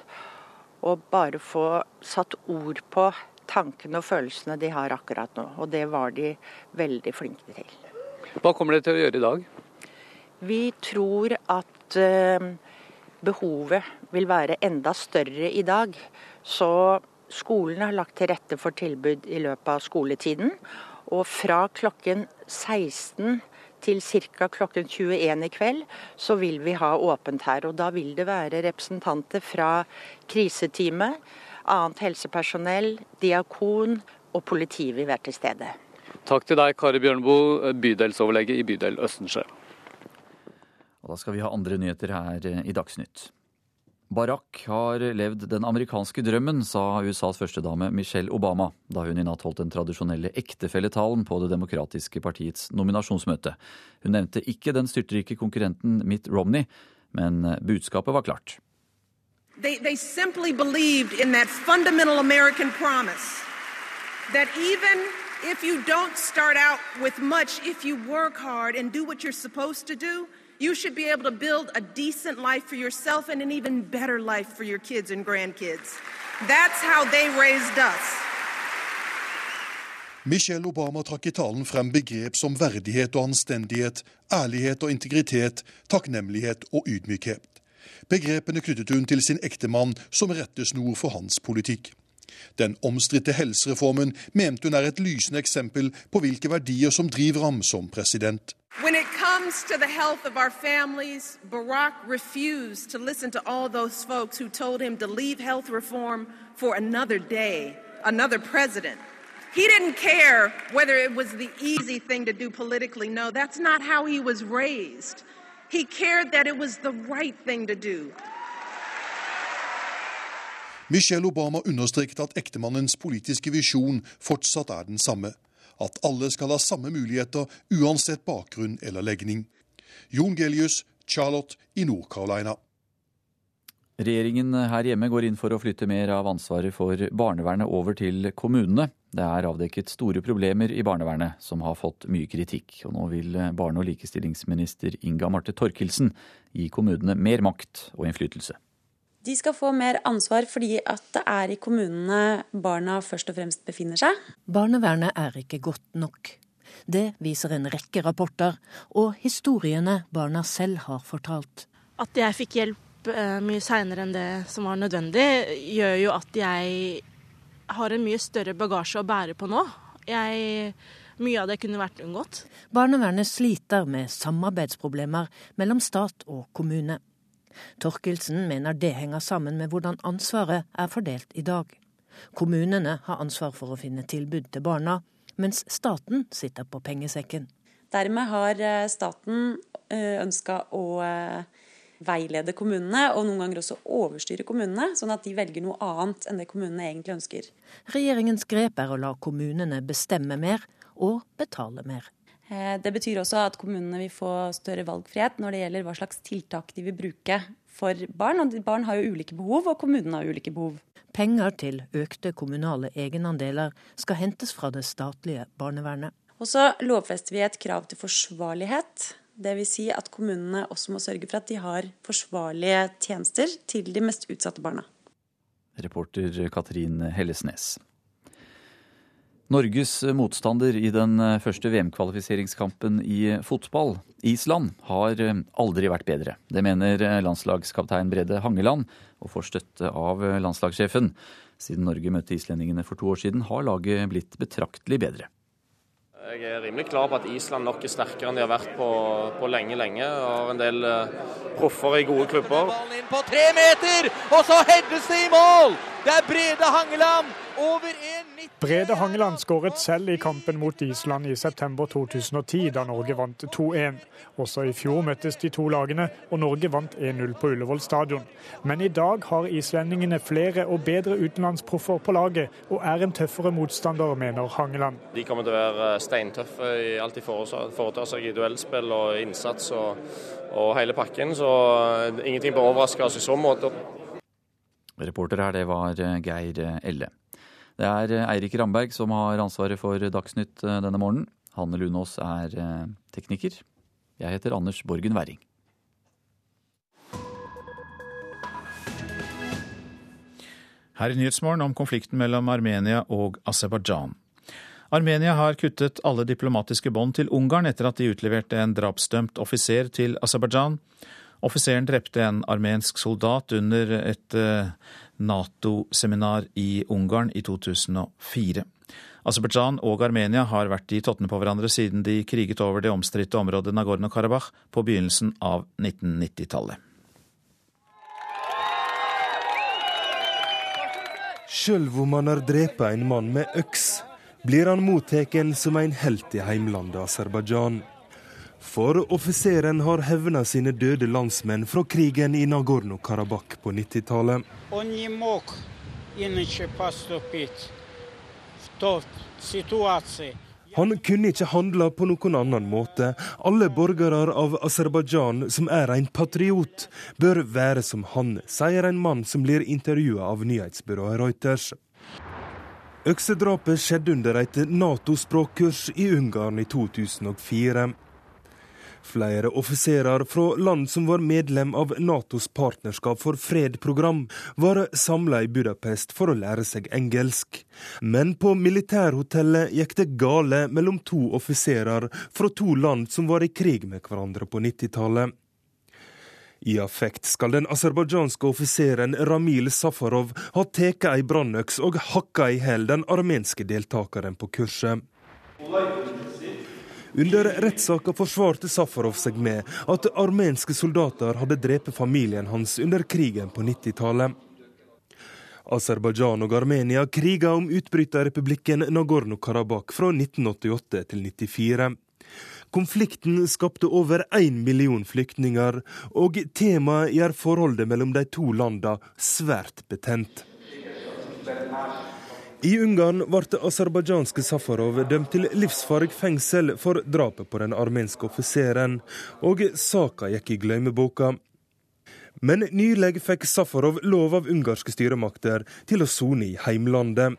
og bare få satt ord på tankene og følelsene de har akkurat nå. Og det var de veldig flinke til.
Hva kommer dere til å gjøre i dag?
Vi tror at uh, behovet vil være enda større i dag. Så skolen har lagt til rette for tilbud i løpet av skoletiden. Og fra klokken 16 til ca. klokken 21 i kveld, så vil vi ha åpent her. Og da vil det være representanter fra kriseteamet, annet helsepersonell, diakon og politi vil være til stede.
Takk til deg, Kari Bjørneboe, bydelsoverlege i bydel Østensjø.
Og da skal vi ha andre nyheter her i Dagsnytt. Barack har levd den amerikanske drømmen, sa USAs førstedame Michelle Obama da hun i natt holdt den tradisjonelle ektefelletalen på Det demokratiske partiets nominasjonsmøte. Hun nevnte ikke den styrtrike konkurrenten Mitt Romney, men budskapet var klart.
They, they simply believed in that fundamental American promise that even if you don't start out with much, if you work hard and do what you're supposed to do, you should be able to build a decent life for yourself and an even better life for your kids and grandkids. That's how they raised us.
Michelle Obama trakk i talen frem begrep som verdighet og anstendighet, ærlighet og integritet, takknemlighet og ydmykhet. Begrepene knyttet hun til sin ektemann som rettesnor for hans politikk. Den omstridte helsereformen mente hun er et lysende eksempel på hvilke verdier som driver ham som president.
When it comes to the health of our families, Barack refused to listen to all those folks who told him to leave health reform for another day, another president. He didn't care whether it was the easy thing to do politically. No, that's not how he was raised. He cared that it was the right thing to do.
Michelle Obama understreket at ektemannens politiske visjon fortsatt er den samme at alle skal ha samme muligheter uansett bakgrunn eller legning. Jon Gelius, Charlotte i Nord-Carolina.
Regjeringen her hjemme går inn for å flytte mer av ansvaret for barnevernet over til kommunene. Det er avdekket store problemer i barnevernet, som har fått mye kritikk. Og nå vil barne- og likestillingsminister Inga Marte Torkelsen gi kommunene mer makt og innflytelse.
De skal få mer ansvar fordi at det er i kommunene barna først og fremst befinner seg.
Barnevernet er ikke godt nok. Det viser en rekke rapporter og historiene barna selv har fortalt.
At jeg fikk hjelp eh, mye seinere enn det som var nødvendig, gjør jo at jeg har en mye større bagasje å bære på nå. Jeg mye av det kunne vært unngått.
Barnevernet sliter med samarbeidsproblemer mellom stat og kommune. Torkelsen mener det henger sammen med hvordan ansvaret er fordelt i dag. Kommunene har ansvar for å finne tilbud til barna, mens staten sitter på pengesekken.
Dermed har eh, staten eh, ønska å eh, veilede kommunene, og noen ganger også overstyre kommunene, sånn at de velger noe annet enn det kommunene egentlig ønsker.
Regjeringens grep er å la kommunene bestemme mer og betale mer.
Eh, det betyr også at kommunene vil få større valgfrihet når det gjelder hva slags tiltak de vil bruke for barn. Og barn har jo ulike behov, og kommunene har ulike behov.
Penger til økte kommunale egenandeler skal hentes fra det statlige barnevernet.
Og så lovfester vi et krav til forsvarlighet. Dvs. Si at kommunene også må sørge for at de har forsvarlige tjenester til de mest utsatte barna.
Reporter Katrin Hellesnes. Norges motstander i den eh, første VM-kvalifiseringskampen i fotball, Island, har eh, aldri vært bedre. Det mener eh, landslagskaptein Brede Hangeland, og får støtte av landslagssjefen. Siden Norge møtte islendingene for to år siden, har laget blitt betraktelig bedre.
Jeg er rimelig klar på at Island nok er sterkere enn de har vært på, på lenge, lenge. Har en del proffer i gode klubber.
Ballen inn på tre meter, og så heades det i mål! Det er Brede Hangeland
Brede Hangeland skåret selv i kampen mot Island i september 2010, da Norge vant 2-1. Også i fjor møttes de to lagene, og Norge vant 1-0 på Ullevål stadion. Men i dag har islendingene flere og bedre utenlandsproffer på laget, og er en tøffere motstander, mener Hangeland.
De kommer til å være steintøffe i alt de foretar seg i duellspill og innsats og, og hele pakken, så ingenting bør overraske oss i så måte.
Reporter her, det var Geir Elle. Det er eh, Eirik Ramberg som har ansvaret for Dagsnytt eh, denne morgenen. Hanne Lunås er eh, tekniker. Jeg heter Anders Borgen Werring.
Her i Nyhetsmorgen om konflikten mellom Armenia og Aserbajdsjan. Armenia har kuttet alle diplomatiske bånd til Ungarn etter at de utleverte en drapsdømt offiser til Aserbajdsjan. Offiseren drepte en armensk soldat under et Nato-seminar i Ungarn i 2004. Aserbajdsjan og Armenia har vært i tottene på hverandre siden de kriget over det omstridte området Nagorno-Karabakh på begynnelsen av 1990-tallet.
Sjøl om han har drept en mann med øks, blir han mottatt som en helt i heimlandet Aserbajdsjan. For offiseren har hevna sine døde landsmenn fra krigen i Nagorno-Karabakh på 90-tallet. Han kunne ikke handla på noen annen måte. Alle borgere av Aserbajdsjan som er en patriot, bør være som han, sier en mann som blir intervjua av nyhetsbyrået Reuters. Øksedrapet skjedde under et Nato-språkkurs i Ungarn i 2004. Flere offiserer fra land som var medlem av Natos partnerskap for fred-program, var samla i Budapest for å lære seg engelsk. Men på militærhotellet gikk det gale mellom to offiserer fra to land som var i krig med hverandre på 90-tallet. I affekt skal den aserbajdsjanske offiseren Ramil Safarov ha tatt ei brannøks og hakka i hjel den armenske deltakeren på kurset. Under rettssaka forsvarte Safarov seg med at armenske soldater hadde drept familien hans under krigen på 90-tallet. Aserbajdsjan og Armenia kriga om utbryterrepublikken Nagorno-Karabakh fra 1988 til 1994. Konflikten skapte over én million flyktninger, og temaet gjør forholdet mellom de to landene svært betent. I Ungarn ble aserbajdsjanske Safarov dømt til livsfarlig fengsel for drapet på den armenske offiseren, og saka gikk i glemmeboka. Men nylig fikk Safarov lov av ungarske styremakter til å sone i heimlandet.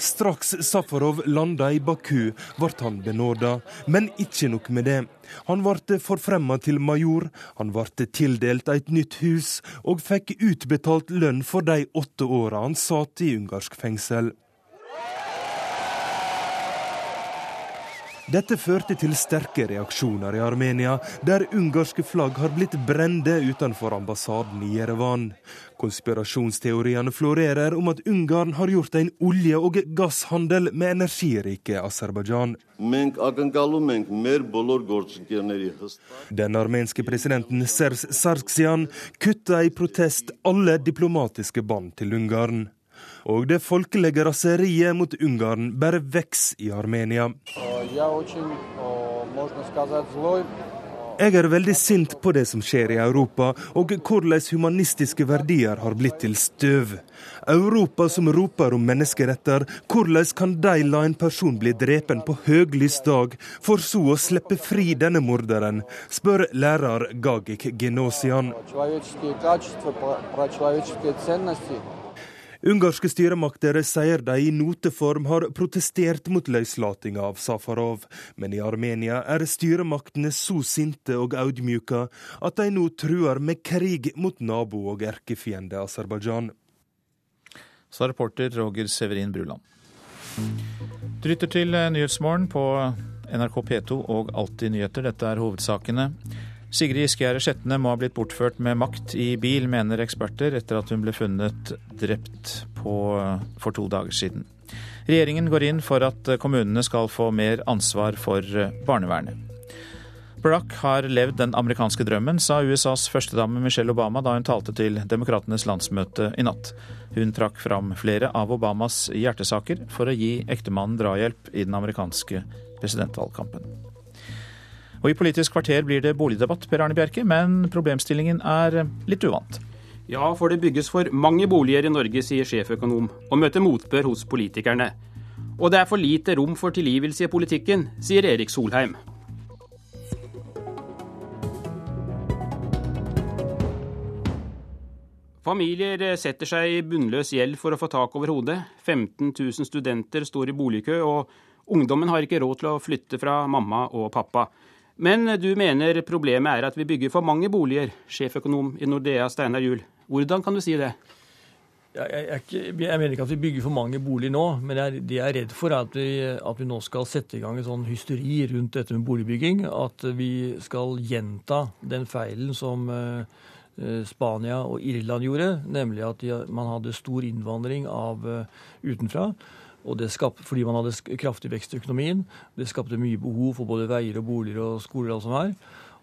Straks Safarov landa i Baku, ble han benåda. Men ikke nok med det. Han ble forfremma til major, han ble tildelt et nytt hus, og fikk utbetalt lønn for de åtte åra han satt i ungarsk fengsel. Dette førte til sterke reaksjoner i Armenia, der ungarske flagg har blitt brende utenfor ambassaden i Jerevan. Konspirasjonsteoriene florerer om at Ungarn har gjort en olje- og gasshandel med energirike Aserbajdsjan. Den armenske presidenten Serz Sargsyan kutta i protest alle diplomatiske bånd til Ungarn. Og det folkelige raseriet mot Ungarn bare vokser i Armenia. Jeg er veldig sint på det som skjer i Europa, og hvordan humanistiske verdier har blitt til støv. Europa som roper om menneskeretter, hvordan kan de la en person bli drepen på høglys dag, for så å slippe fri denne morderen, spør lærer Gagik Genosian. Ungarske styremakter sier de i noteform har protestert mot løslatinga av Safarov, men i Armenia er styremaktene så sinte og audmjuka at de nå truer med krig mot nabo og erkefiende Aserbajdsjan.
Sa reporter Roger Severin Bruland. Du lytter til Nyhetsmorgen på NRK P2 og Alltid nyheter. Dette er hovedsakene. Sigrid Giskegjerde Skjetne må ha blitt bortført med makt i bil, mener eksperter, etter at hun ble funnet drept på, for to dager siden. Regjeringen går inn for at kommunene skal få mer ansvar for barnevernet. Barack har levd den amerikanske drømmen, sa USAs førstedame Michelle Obama da hun talte til Demokratenes landsmøte i natt. Hun trakk fram flere av Obamas hjertesaker for å gi ektemannen drahjelp i den amerikanske presidentvalgkampen. Og I Politisk kvarter blir det boligdebatt, Per Arne Bjerke, men problemstillingen er litt uvant.
Ja, for det bygges for mange boliger i Norge, sier sjeføkonom, og møter motbør hos politikerne. Og det er for lite rom for tilgivelse i politikken, sier Erik Solheim. Familier setter seg i bunnløs gjeld for å få tak over hodet. 15 000 studenter står i boligkø, og ungdommen har ikke råd til å flytte fra mamma og pappa. Men du mener problemet er at vi bygger for mange boliger, sjeføkonom i Nordea Steinar Juel. Hvordan kan du si det?
Jeg, jeg, jeg, mener ikke at vi bygger for mange boliger nå, men jeg, det jeg er redd for, er at vi, at vi, nå skal sette i gang en sånn hysteri rundt dette med boligbygging. At vi skal gjenta den feilen som uh, Eh, Spania og Irland gjorde, nemlig at de, man hadde stor innvandring av uh, utenfra. Og det skapte, fordi man hadde kraftig vekst i økonomien. Det skapte mye behov for både veier og boliger og skoler. Og, sånt her.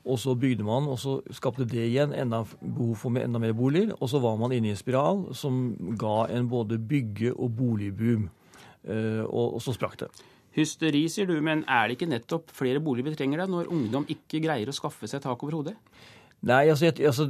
og så bygde man, og så skapte det igjen enda behov for enda mer boliger. Og så var man inne i en spiral som ga en både bygge- og boligboom. Og, og så sprakk det.
Hysteri, sier du, men er det ikke nettopp flere boliger vi trenger da, når ungdom ikke greier å skaffe seg tak over hodet?
Nei, altså, altså,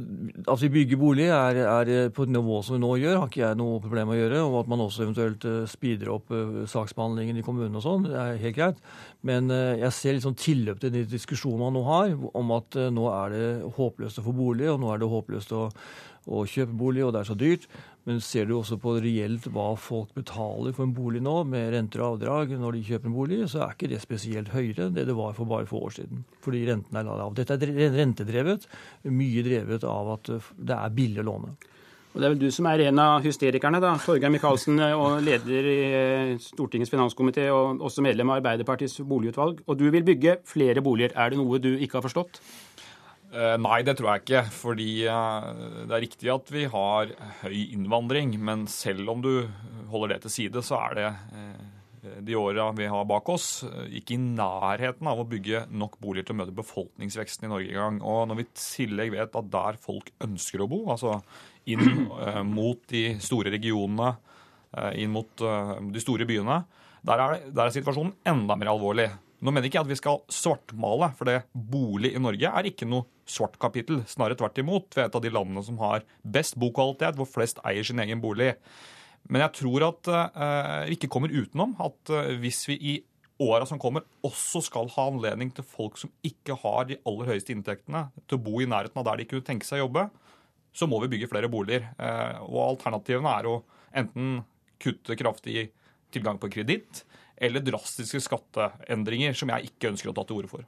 At vi bygger bolig er, er, på et nivå som vi nå gjør, har ikke jeg noe problem å gjøre. Og at man også eventuelt uh, speeder opp uh, saksbehandlingen i kommunen og sånn, det er helt greit. Men jeg ser sånn tilløp til den diskusjonen man nå har, om at nå er det håpløst å få bolig, og nå er det håpløst å, å kjøpe bolig, og det er så dyrt. Men ser du også på reelt hva folk betaler for en bolig nå, med renter og avdrag når de kjøper en bolig, så er ikke det spesielt høyere enn det det var for bare få år siden. Fordi renten er lav. Dette er rentedrevet, mye drevet av at det er billig å låne.
Og Det er vel du som er en av hysterikerne, da. Torgeir Micaelsen, og leder i eh, Stortingets finanskomité og også medlem av Arbeiderpartiets boligutvalg. Og du vil bygge flere boliger. Er det noe du ikke har forstått?
Eh, nei, det tror jeg ikke. Fordi eh, det er riktig at vi har høy innvandring. Men selv om du holder det til side, så er det eh, de åra vi har bak oss, ikke i nærheten av å bygge nok boliger til å møte befolkningsveksten i Norge engang. Og når vi i tillegg vet at der folk ønsker å bo, altså inn mot de store regionene, inn mot de store byene, der er, der er situasjonen enda mer alvorlig. Nå mener ikke jeg at vi skal svartmale, for det bolig i Norge er ikke noe svart kapittel. Snarere tvert imot. Vi er et av de landene som har best bokvalitet, hvor flest eier sin egen bolig. Men jeg tror at uh, vi ikke kommer utenom at uh, hvis vi i åra som kommer, også skal ha anledning til folk som ikke har de aller høyeste inntektene, til å bo i nærheten av der de kunne tenke seg å jobbe, så må vi bygge flere boliger. Uh, og alternativene er å enten kutte kraftig tilgang på kreditt, eller drastiske skatteendringer, som jeg ikke ønsker å ta til orde for.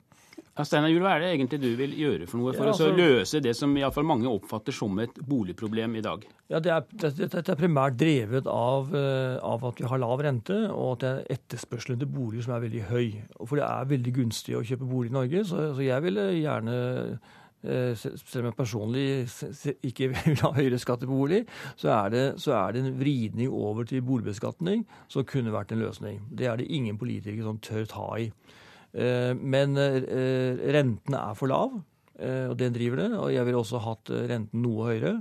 Ja, Steinar Juel, hva er det egentlig du vil gjøre for noe for ja, altså, å løse det som i fall mange oppfatter som et boligproblem i dag?
Ja, Dette det, det er primært drevet av, eh, av, at vi har lav rente, og at det er etterspørselen til boliger som er veldig høy. For det er veldig gunstig å kjøpe bolig i Norge, så, så jeg ville gjerne selv om jeg personlig ikke vil ha høyere skatt på bolig, så er, det, så er, det, en vridning over til boligbeskatning som kunne vært en løsning. Det er det ingen politikere som tør ta i. Eh, men rentene renten er for lav, eh, og den driver det. Og jeg ville også hatt renten noe høyere.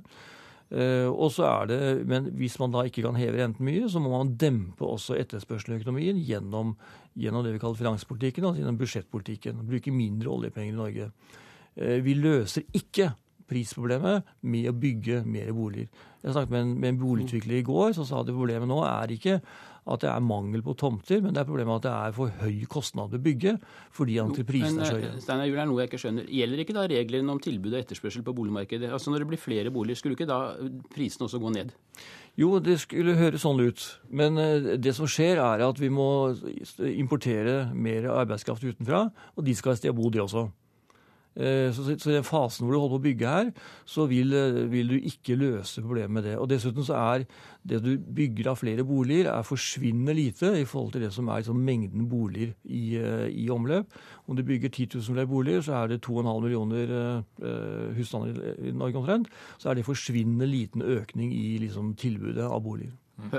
Og så er det, Men hvis man da ikke kan heve renten mye, så må man dempe også etterspørselen i økonomien gjennom, gjennom, det vi kaller finanspolitikken, altså gjennom budsjettpolitikken. Bruke mindre oljepenger i Norge. Vi løser ikke prisproblemet med å bygge mer boliger. Jeg snakket med en, med en boligutvikler i går som sa at problemet nå er ikke at det er mangel på tomter, men det er problemet at det er for høy kostnad ved bygge fordi entreprisene er så høye.
Eh, Steinar Juel, er noe jeg ikke skjønner. Gjelder ikke da reglene om tilbud og etterspørsel på boligmarkedet? Altså Når det blir flere boliger, skulle ikke da prisene også gå ned?
Jo, det skulle høres sånn ut. Men eh, det som skjer, er at vi må importere mer arbeidskraft utenfra, og de skal ha sted å bo, de også. Eh, så, i den fasen hvor du holder på å bygge her, så vil, eh, vil, du ikke løse problemet med det. Og Dessuten så er det du bygger av flere boliger, er forsvinnende lite i forhold til det som er liksom, mengden boliger i, eh, i, omløp. Om du bygger 10 000 flere boliger, så er det 2,5 millioner uh, husstander i Norge omtrent. Så er det forsvinnende liten økning i liksom, tilbudet av boliger.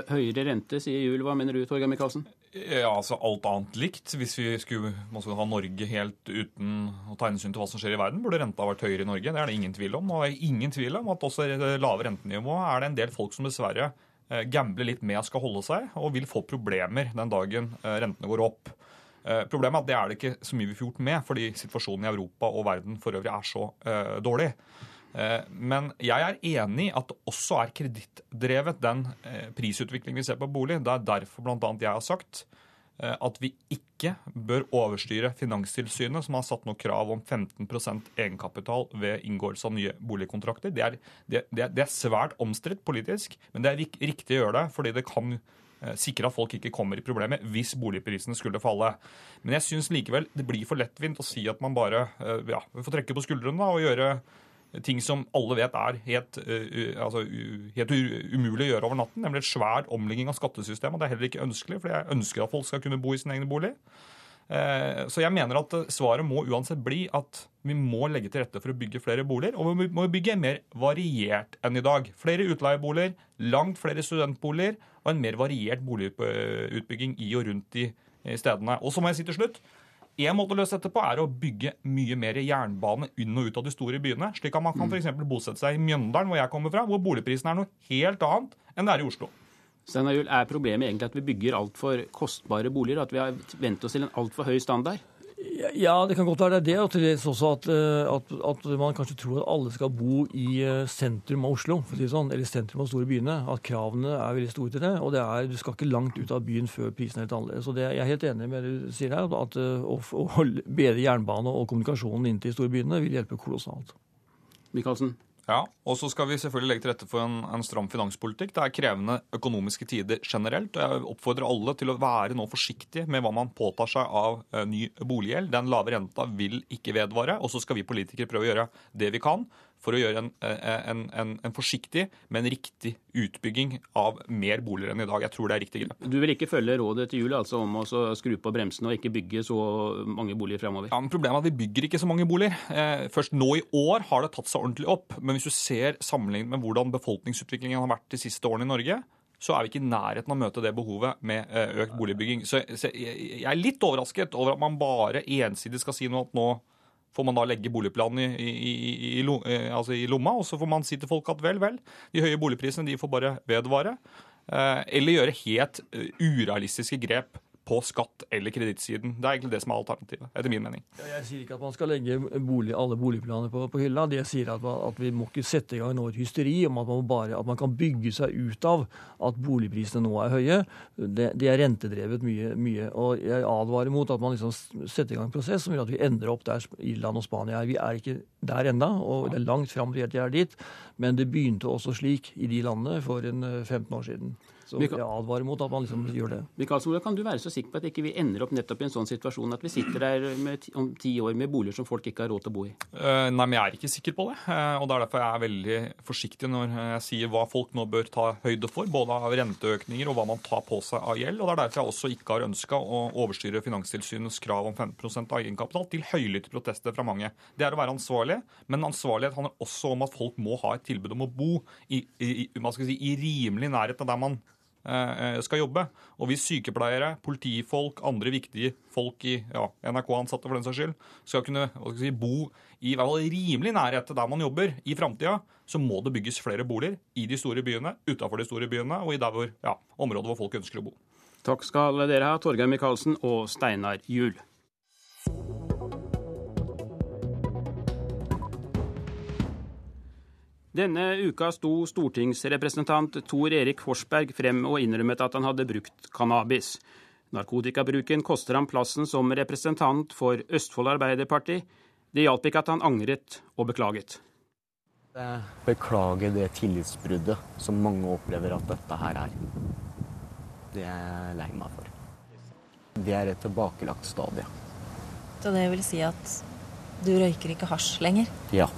Høyere rente, sier Juel. Hva mener du, Torgeir Micaelsen?
Ja, altså Alt annet likt. Hvis vi skulle, skulle ha Norge helt uten å ta hensyn til hva som skjer i verden, burde renta vært høyere i Norge. Det er det ingen tvil om. Og det er ingen tvil om at også lave rentenivå er det en del folk som dessverre eh, gambler litt med skal holde seg, og vil få problemer den dagen eh, rentene går opp. Eh, problemet er at det er det ikke så mye vi får gjort med, fordi situasjonen i Europa og verden for øvrig er så dårlig. Eh, men jeg er enig i at det også er kredittdrevet, den eh, prisutviklingen vi ser på bolig. Det er derfor bl.a. jeg har sagt eh, at vi ikke bør overstyre Finanstilsynet, som har satt noe krav om 15% egenkapital ved inngåelse av nye boligkontrakter. Det er, det, det er svært omstridt politisk, men det er riktig å gjøre det, fordi det kan sikre at folk ikke kommer i problemer hvis boligprisene skulle falle. Men jeg syns likevel det blir for lettvint å si at man bare ja, får trekke på skuldrene og gjøre ting som alle vet er helt, uh, altså, helt umulig å gjøre over natten, nemlig et svær omlegging av skattesystemet. Det er heller ikke ønskelig, for jeg ønsker at folk skal kunne bo i sin egen bolig. Uh, så jeg mener at svaret må uansett bli at vi må legge til rette for å bygge flere boliger. Og vi må bygge mer variert enn i dag. Flere utleieboliger, langt flere studentboliger og en mer variert boligutbygging i og rundt de stedene. Og så må jeg si til slutt en måte å løse dette på er å bygge mye mer jernbane inn og ut av de store byene. Slik at man kan mm. f.eks. bosette seg i Mjøndalen, hvor jeg kommer fra, hvor boligprisen er noe helt annet enn det er i Oslo.
Steinar Er problemet egentlig at vi bygger altfor kostbare boliger? At vi har vent oss til en altfor høy standard?
Ja, det kan godt være det. er det. Og til dels også at, eh, at, at, man kanskje tror at alle skal bo i eh, sentrum av Oslo, for å si det sånn, eller sentrum av store byene. At kravene er veldig store til det. Og det er, du skal ikke langt ut av byen før prisen er helt annerledes. Så det, jeg er helt enig med det du sier her, at eh, å, å bedre jernbane og kommunikasjonen inn til de store byene vil hjelpe kolossalt.
Michaelsen?
Ja, og så skal vi selvfølgelig legge til rette for en, en, stram finanspolitikk. Det er krevende økonomiske tider generelt. og Jeg oppfordrer alle til å være nå forsiktige med hva man påtar seg av uh, ny boliggjeld. Den lave renta vil ikke vedvare. Og så skal vi politikere prøve å gjøre det vi kan for å gjøre en, eh, en, en, en, forsiktig, men riktig utbygging av mer boliger enn i dag. Jeg tror det er riktig grep.
Du vil ikke følge rådet til jul altså om å skru på bremsene og ikke bygge så mange boliger fremover?
Ja, men Problemet er at vi bygger ikke så mange boliger. Eh, først nå i år har det tatt seg ordentlig opp. Men hvis du ser sammenlignet med hvordan befolkningsutviklingen har vært de siste årene i Norge, så er vi ikke i nærheten av å møte det behovet med eh, økt boligbygging. Så, jeg er litt overrasket over at man bare ensidig skal si noe at nå får man da legge boligplanen i, i, i, eh, altså i, lomma, og så får man si til folk at vel, vel, de høye boligprisene de får bare vedvare. Eh, eller gjøre helt eh, urealistiske grep på skatt- eller kredittsiden. Det er egentlig det som er alternativet, etter min mening.
Jeg sier ikke at man skal legge bolig, alle boligplaner på, på, hylla. Det jeg sier at, at, vi må ikke sette i gang nå et hysteri om at man, bare, at man kan bygge seg ut av at boligprisene nå er høye. Det, det er rentedrevet mye, mye. Og jeg advarer mot at man liksom setter i gang en prosess som gjør at vi ender opp der Irland og Spania er. Vi er ikke der ennå, og det er langt fram til vi er dit. Men det begynte også slik i de landene for en 15 eh, år siden. Så jeg advarer mot at man liksom gjør det.
Mikael Solberg, kan du være så sikker på at ikke vi ender opp nettopp i en sånn situasjon at vi sitter der med, om ti år med boliger som folk ikke har råd til å bo i?
Uh, nei, men jeg er ikke sikker på det. Uh, og det er derfor jeg er veldig forsiktig når jeg sier hva folk nå bør ta høyde for, både av renteøkninger og hva man tar på seg av gjeld. Og det er derfor jeg også ikke har ønska å overstyre Finanstilsynets krav om 15 av egenkapital til høylytte protester fra mange. Det er å være ansvarlig, men ansvarlighet handler også om at folk må ha et tilbud om å bo i, i, i, si, i rimelig nærhet av der man Eh, skal jobbe. Og hvis sykepleiere, politifolk, andre viktige folk i ja, NRK-ansatte for den saks skyld, skal kunne skal si, bo i hvert fall rimelig nærhet til der man jobber i framtida, så må det bygges flere boliger i de store byene, utafor de store byene og i der hvor, ja, områder hvor folk ønsker å bo.
Takk skal dere ha, Torgeir Micaelsen og Steinar Juel. Denne uka sto stortingsrepresentant Tor Erik Forsberg frem og innrømmet at han hadde brukt cannabis. Narkotikabruken koster ham plassen som representant for Østfold Arbeiderparti. Det hjalp ikke at han angret og beklaget.
Jeg beklager det tillitsbruddet som mange opplever at dette her er. Det er jeg lei meg for. Det er et tilbakelagt stadie.
Så det vil si at du røyker ikke hasj lenger?
Ja.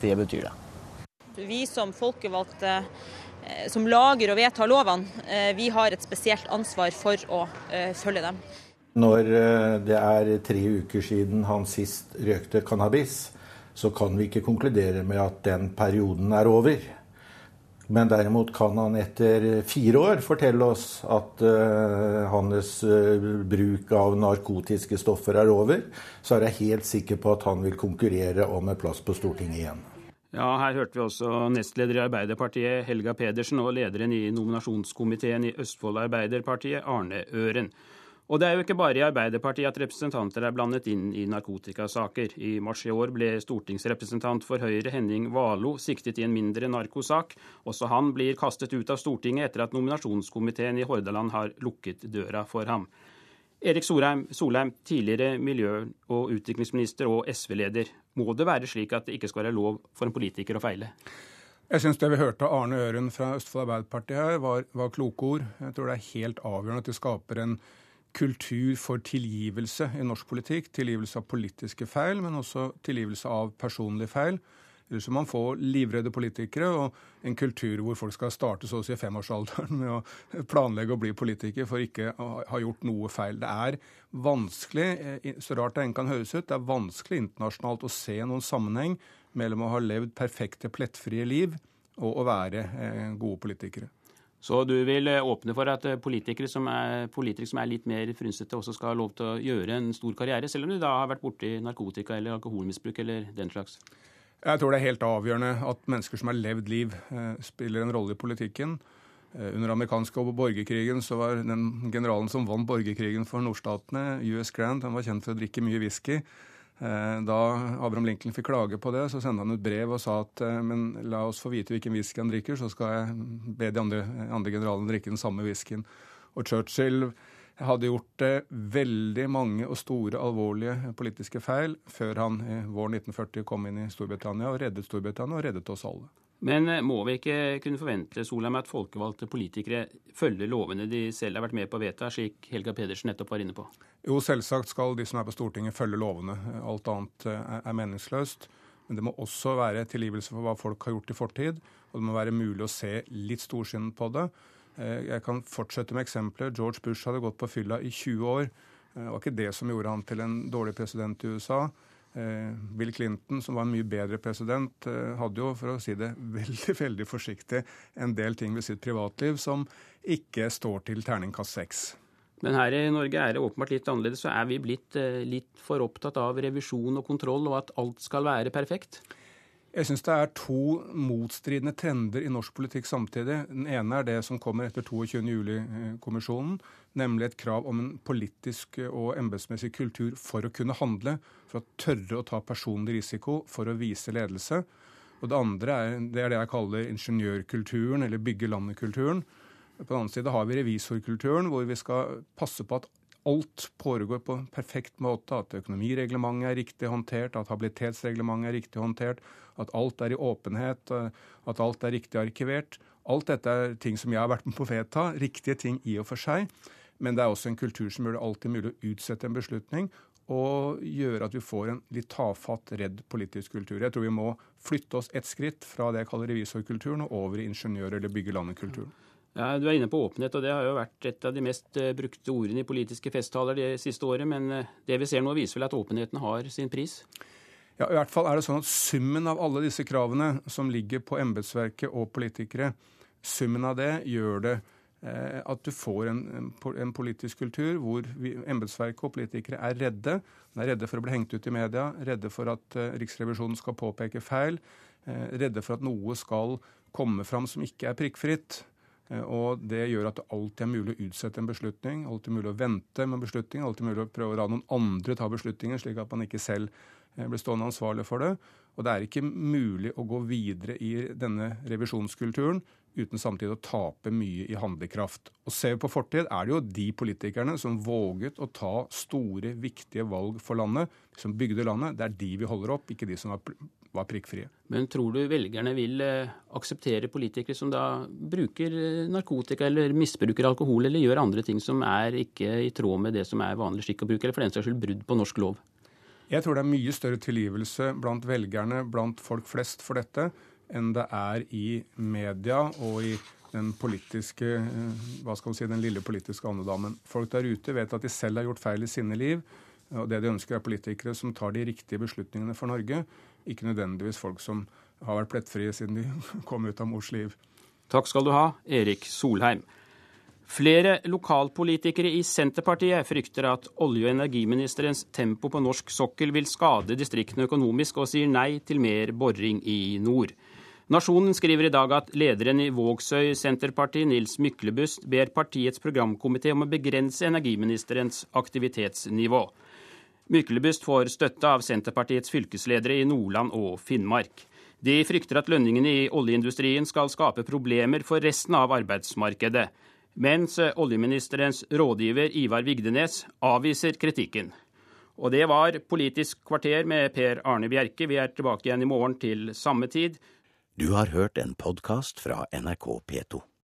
Det betyr det
vi som folkevalgte eh, som lager og vedtar lovene, eh, vi har et spesielt ansvar for å eh, følge dem.
Når det er tre uker siden han sist røkte cannabis, så kan vi ikke konkludere med at den perioden er over. Men derimot kan han etter fire år fortelle oss at uh, hans uh, bruk av narkotiske stoffer er over. Så er jeg helt sikker på at han vil konkurrere om en plass på Stortinget igjen.
Ja, Her hørte vi også nestleder i Arbeiderpartiet Helga Pedersen og lederen i nominasjonskomiteen i Østfold Arbeiderpartiet Arne Øren. Og det er jo ikke bare i Arbeiderpartiet at representanter er blandet inn i narkotikasaker. I mars i år ble stortingsrepresentant for Høyre Henning Valo siktet i en mindre narkosak. Også han blir kastet ut av Stortinget etter at nominasjonskomiteen i Hordaland har lukket døra for ham. Erik Solheim, Solheim tidligere miljø- og utviklingsminister og SV-leder. Må det være slik at det ikke skal være lov for en politiker å feile?
Jeg syns det vi hørte av Arne Øren fra Østfold Arbeiderparti her, var, var kloke ord. Jeg tror det er helt avgjørende at vi skaper en kultur for tilgivelse i norsk politikk. Tilgivelse av politiske feil, men også tilgivelse av personlige feil. Ellers må man få livredde politikere og en kultur hvor folk skal starte så å si femårsalderen med å planlegge å bli politiker for ikke å ha gjort noe feil. Det er vanskelig, eh, så rart det enn kan høres ut, det er vanskelig internasjonalt å se noen sammenheng mellom å ha levd perfekte, plettfrie liv og å være eh, gode politikere.
Så du vil eh, åpne for at politikere som, er, politikere som er litt mer frynsete, også skal ha lov til å gjøre en stor karriere, selv om du da har vært borti narkotika eller alkoholmisbruk eller den slags?
Jeg tror det er helt avgjørende at mennesker som har levd liv, eh, spiller en rolle i politikken. Under amerikanske borgerkrigen så var den generalen som vant borgerkrigen for nordstatene, US Grant, han var kjent for å drikke mye whisky. Eh, da Abraham Lincoln fikk klage på det, så sendte han ut brev og sa at eh, men la oss få vite hvilken whisky han drikker, så skal jeg be de andre, andre generalene drikke den samme whiskyen. Og Churchill hadde gjort eh, veldig mange og store alvorlige politiske feil før han i våren 1940 kom inn i Storbritannia og reddet Storbritannia og reddet oss alle.
Men eh, må vi ikke kunne forvente Solheim, at folkevalgte politikere følger lovene de selv har vært med på å vedta, slik Helga Pedersen nettopp var inne på?
Jo, selvsagt skal de som er på Stortinget følge lovene. Alt annet eh, er meningsløst. Men det må også være tilgivelse for hva folk har gjort i fortid. Og det må være mulig å se litt storsynet på det. Eh, jeg kan fortsette med eksempler. George Bush hadde gått på fylla i 20 år. Det var ikke det som gjorde han til en dårlig president i USA. Eh, Bill Clinton, som var en mye bedre president, eh, hadde jo, for å si det veldig veldig forsiktig, en del ting ved sitt privatliv som ikke står til terningkast seks.
Men her i Norge er det åpenbart litt annerledes. Så er vi blitt eh, litt for opptatt av revisjon og kontroll, og at alt skal være perfekt?
Jeg syns det er to motstridende trender i norsk politikk samtidig. Den ene er det som kommer etter 22.07-kommisjonen, nemlig et krav om en politisk og embetsmessig kultur for å kunne handle, for å tørre å ta personlig risiko, for å vise ledelse. Og det andre er det, er det jeg kaller ingeniørkulturen, eller bygge landet-kulturen. På den annen side har vi revisorkulturen, hvor vi skal passe på at alt foregår på en perfekt måte. At økonomireglementet er riktig håndtert, at habilitetsreglementet er riktig håndtert, at alt er i åpenhet, at alt er riktig arkivert. Alt dette er ting som jeg har vært med på å vedta. Riktige ting i og for seg. Men det er også en kultur som gjør det alltid mulig å utsette en beslutning og gjøre at vi får en litt tafatt, redd politisk kultur. Jeg tror vi må flytte oss et skritt fra det jeg kaller revisorkulturen og over i ingeniør- eller bygge landet-kulturen.
Ja, Du er inne på åpenhet, og det har jo vært et av de mest eh, brukte ordene i politiske festtaler det siste året. Men eh, det vi ser nå, viser vel at åpenheten har sin pris?
Ja, i hvert fall er det sånn at Summen av alle disse kravene som ligger på embetsverket og politikere, summen av det gjør det Eh, at du får en, en, politisk kultur hvor embetsverket og politikere er redde. De er redde for å bli hengt ut i media, redde for at eh, Riksrevisjonen skal påpeke feil, eh, redde for at noe skal komme fram som ikke er prikkfritt. Uh, og Det gjør at det alltid er mulig å utsette en beslutning, alltid mulig å vente med beslutning, alltid mulig å prøve å la noen andre ta beslutninger, slik at man ikke selv blir stående ansvarlig for det. Og det er ikke mulig å gå videre i denne revisjonskulturen uten samtidig å tape mye i handlekraft. Og Ser vi på fortid, er det jo de politikerne som våget å ta store, viktige valg for landet, som bygde landet. Det er de vi holder opp, ikke de som var, var prikkfrie.
Men tror du velgerne vil eh, akseptere politikere som da bruker eh, narkotika eller misbruker alkohol eller gjør andre ting som er ikke i tråd med det som er vanlig skikk å bruke, eller for den saks skyld brudd på norsk lov?
Jeg tror det er mye større tilgivelse blant velgerne, blant folk flest for dette, enn det er i media og i den politiske, eh, hva skal man si, den lille politiske andedammen. Folk der ute vet at de selv har gjort feil i sine liv. Og det de ønsker, er politikere som tar de riktige beslutningene for Norge. Ikke nødvendigvis folk som har vært plettfrie siden de kom ut av mors liv.
Takk skal du ha, Erik Solheim. Flere lokalpolitikere i Senterpartiet frykter at olje- og energiministerens tempo på norsk sokkel vil skade distriktene økonomisk, og sier nei til mer boring i nord. Nasjonen skriver i dag at lederen i Vågsøy Senterparti, Nils Myklebust, ber partiets programkomité om å begrense energiministerens aktivitetsnivå. Myklebust får støtte av Senterpartiets fylkesledere i Nordland og Finnmark. De frykter at lønningene i oljeindustrien skal skape problemer for resten av arbeidsmarkedet mens oljeministerens rådgiver Ivar Vigdenes avviser kritikken. Og det var Politisk kvarter med Per Arne Bjerke. Vi er tilbake igjen i morgen til samme tid.
Du har hørt en podkast fra NRK P2.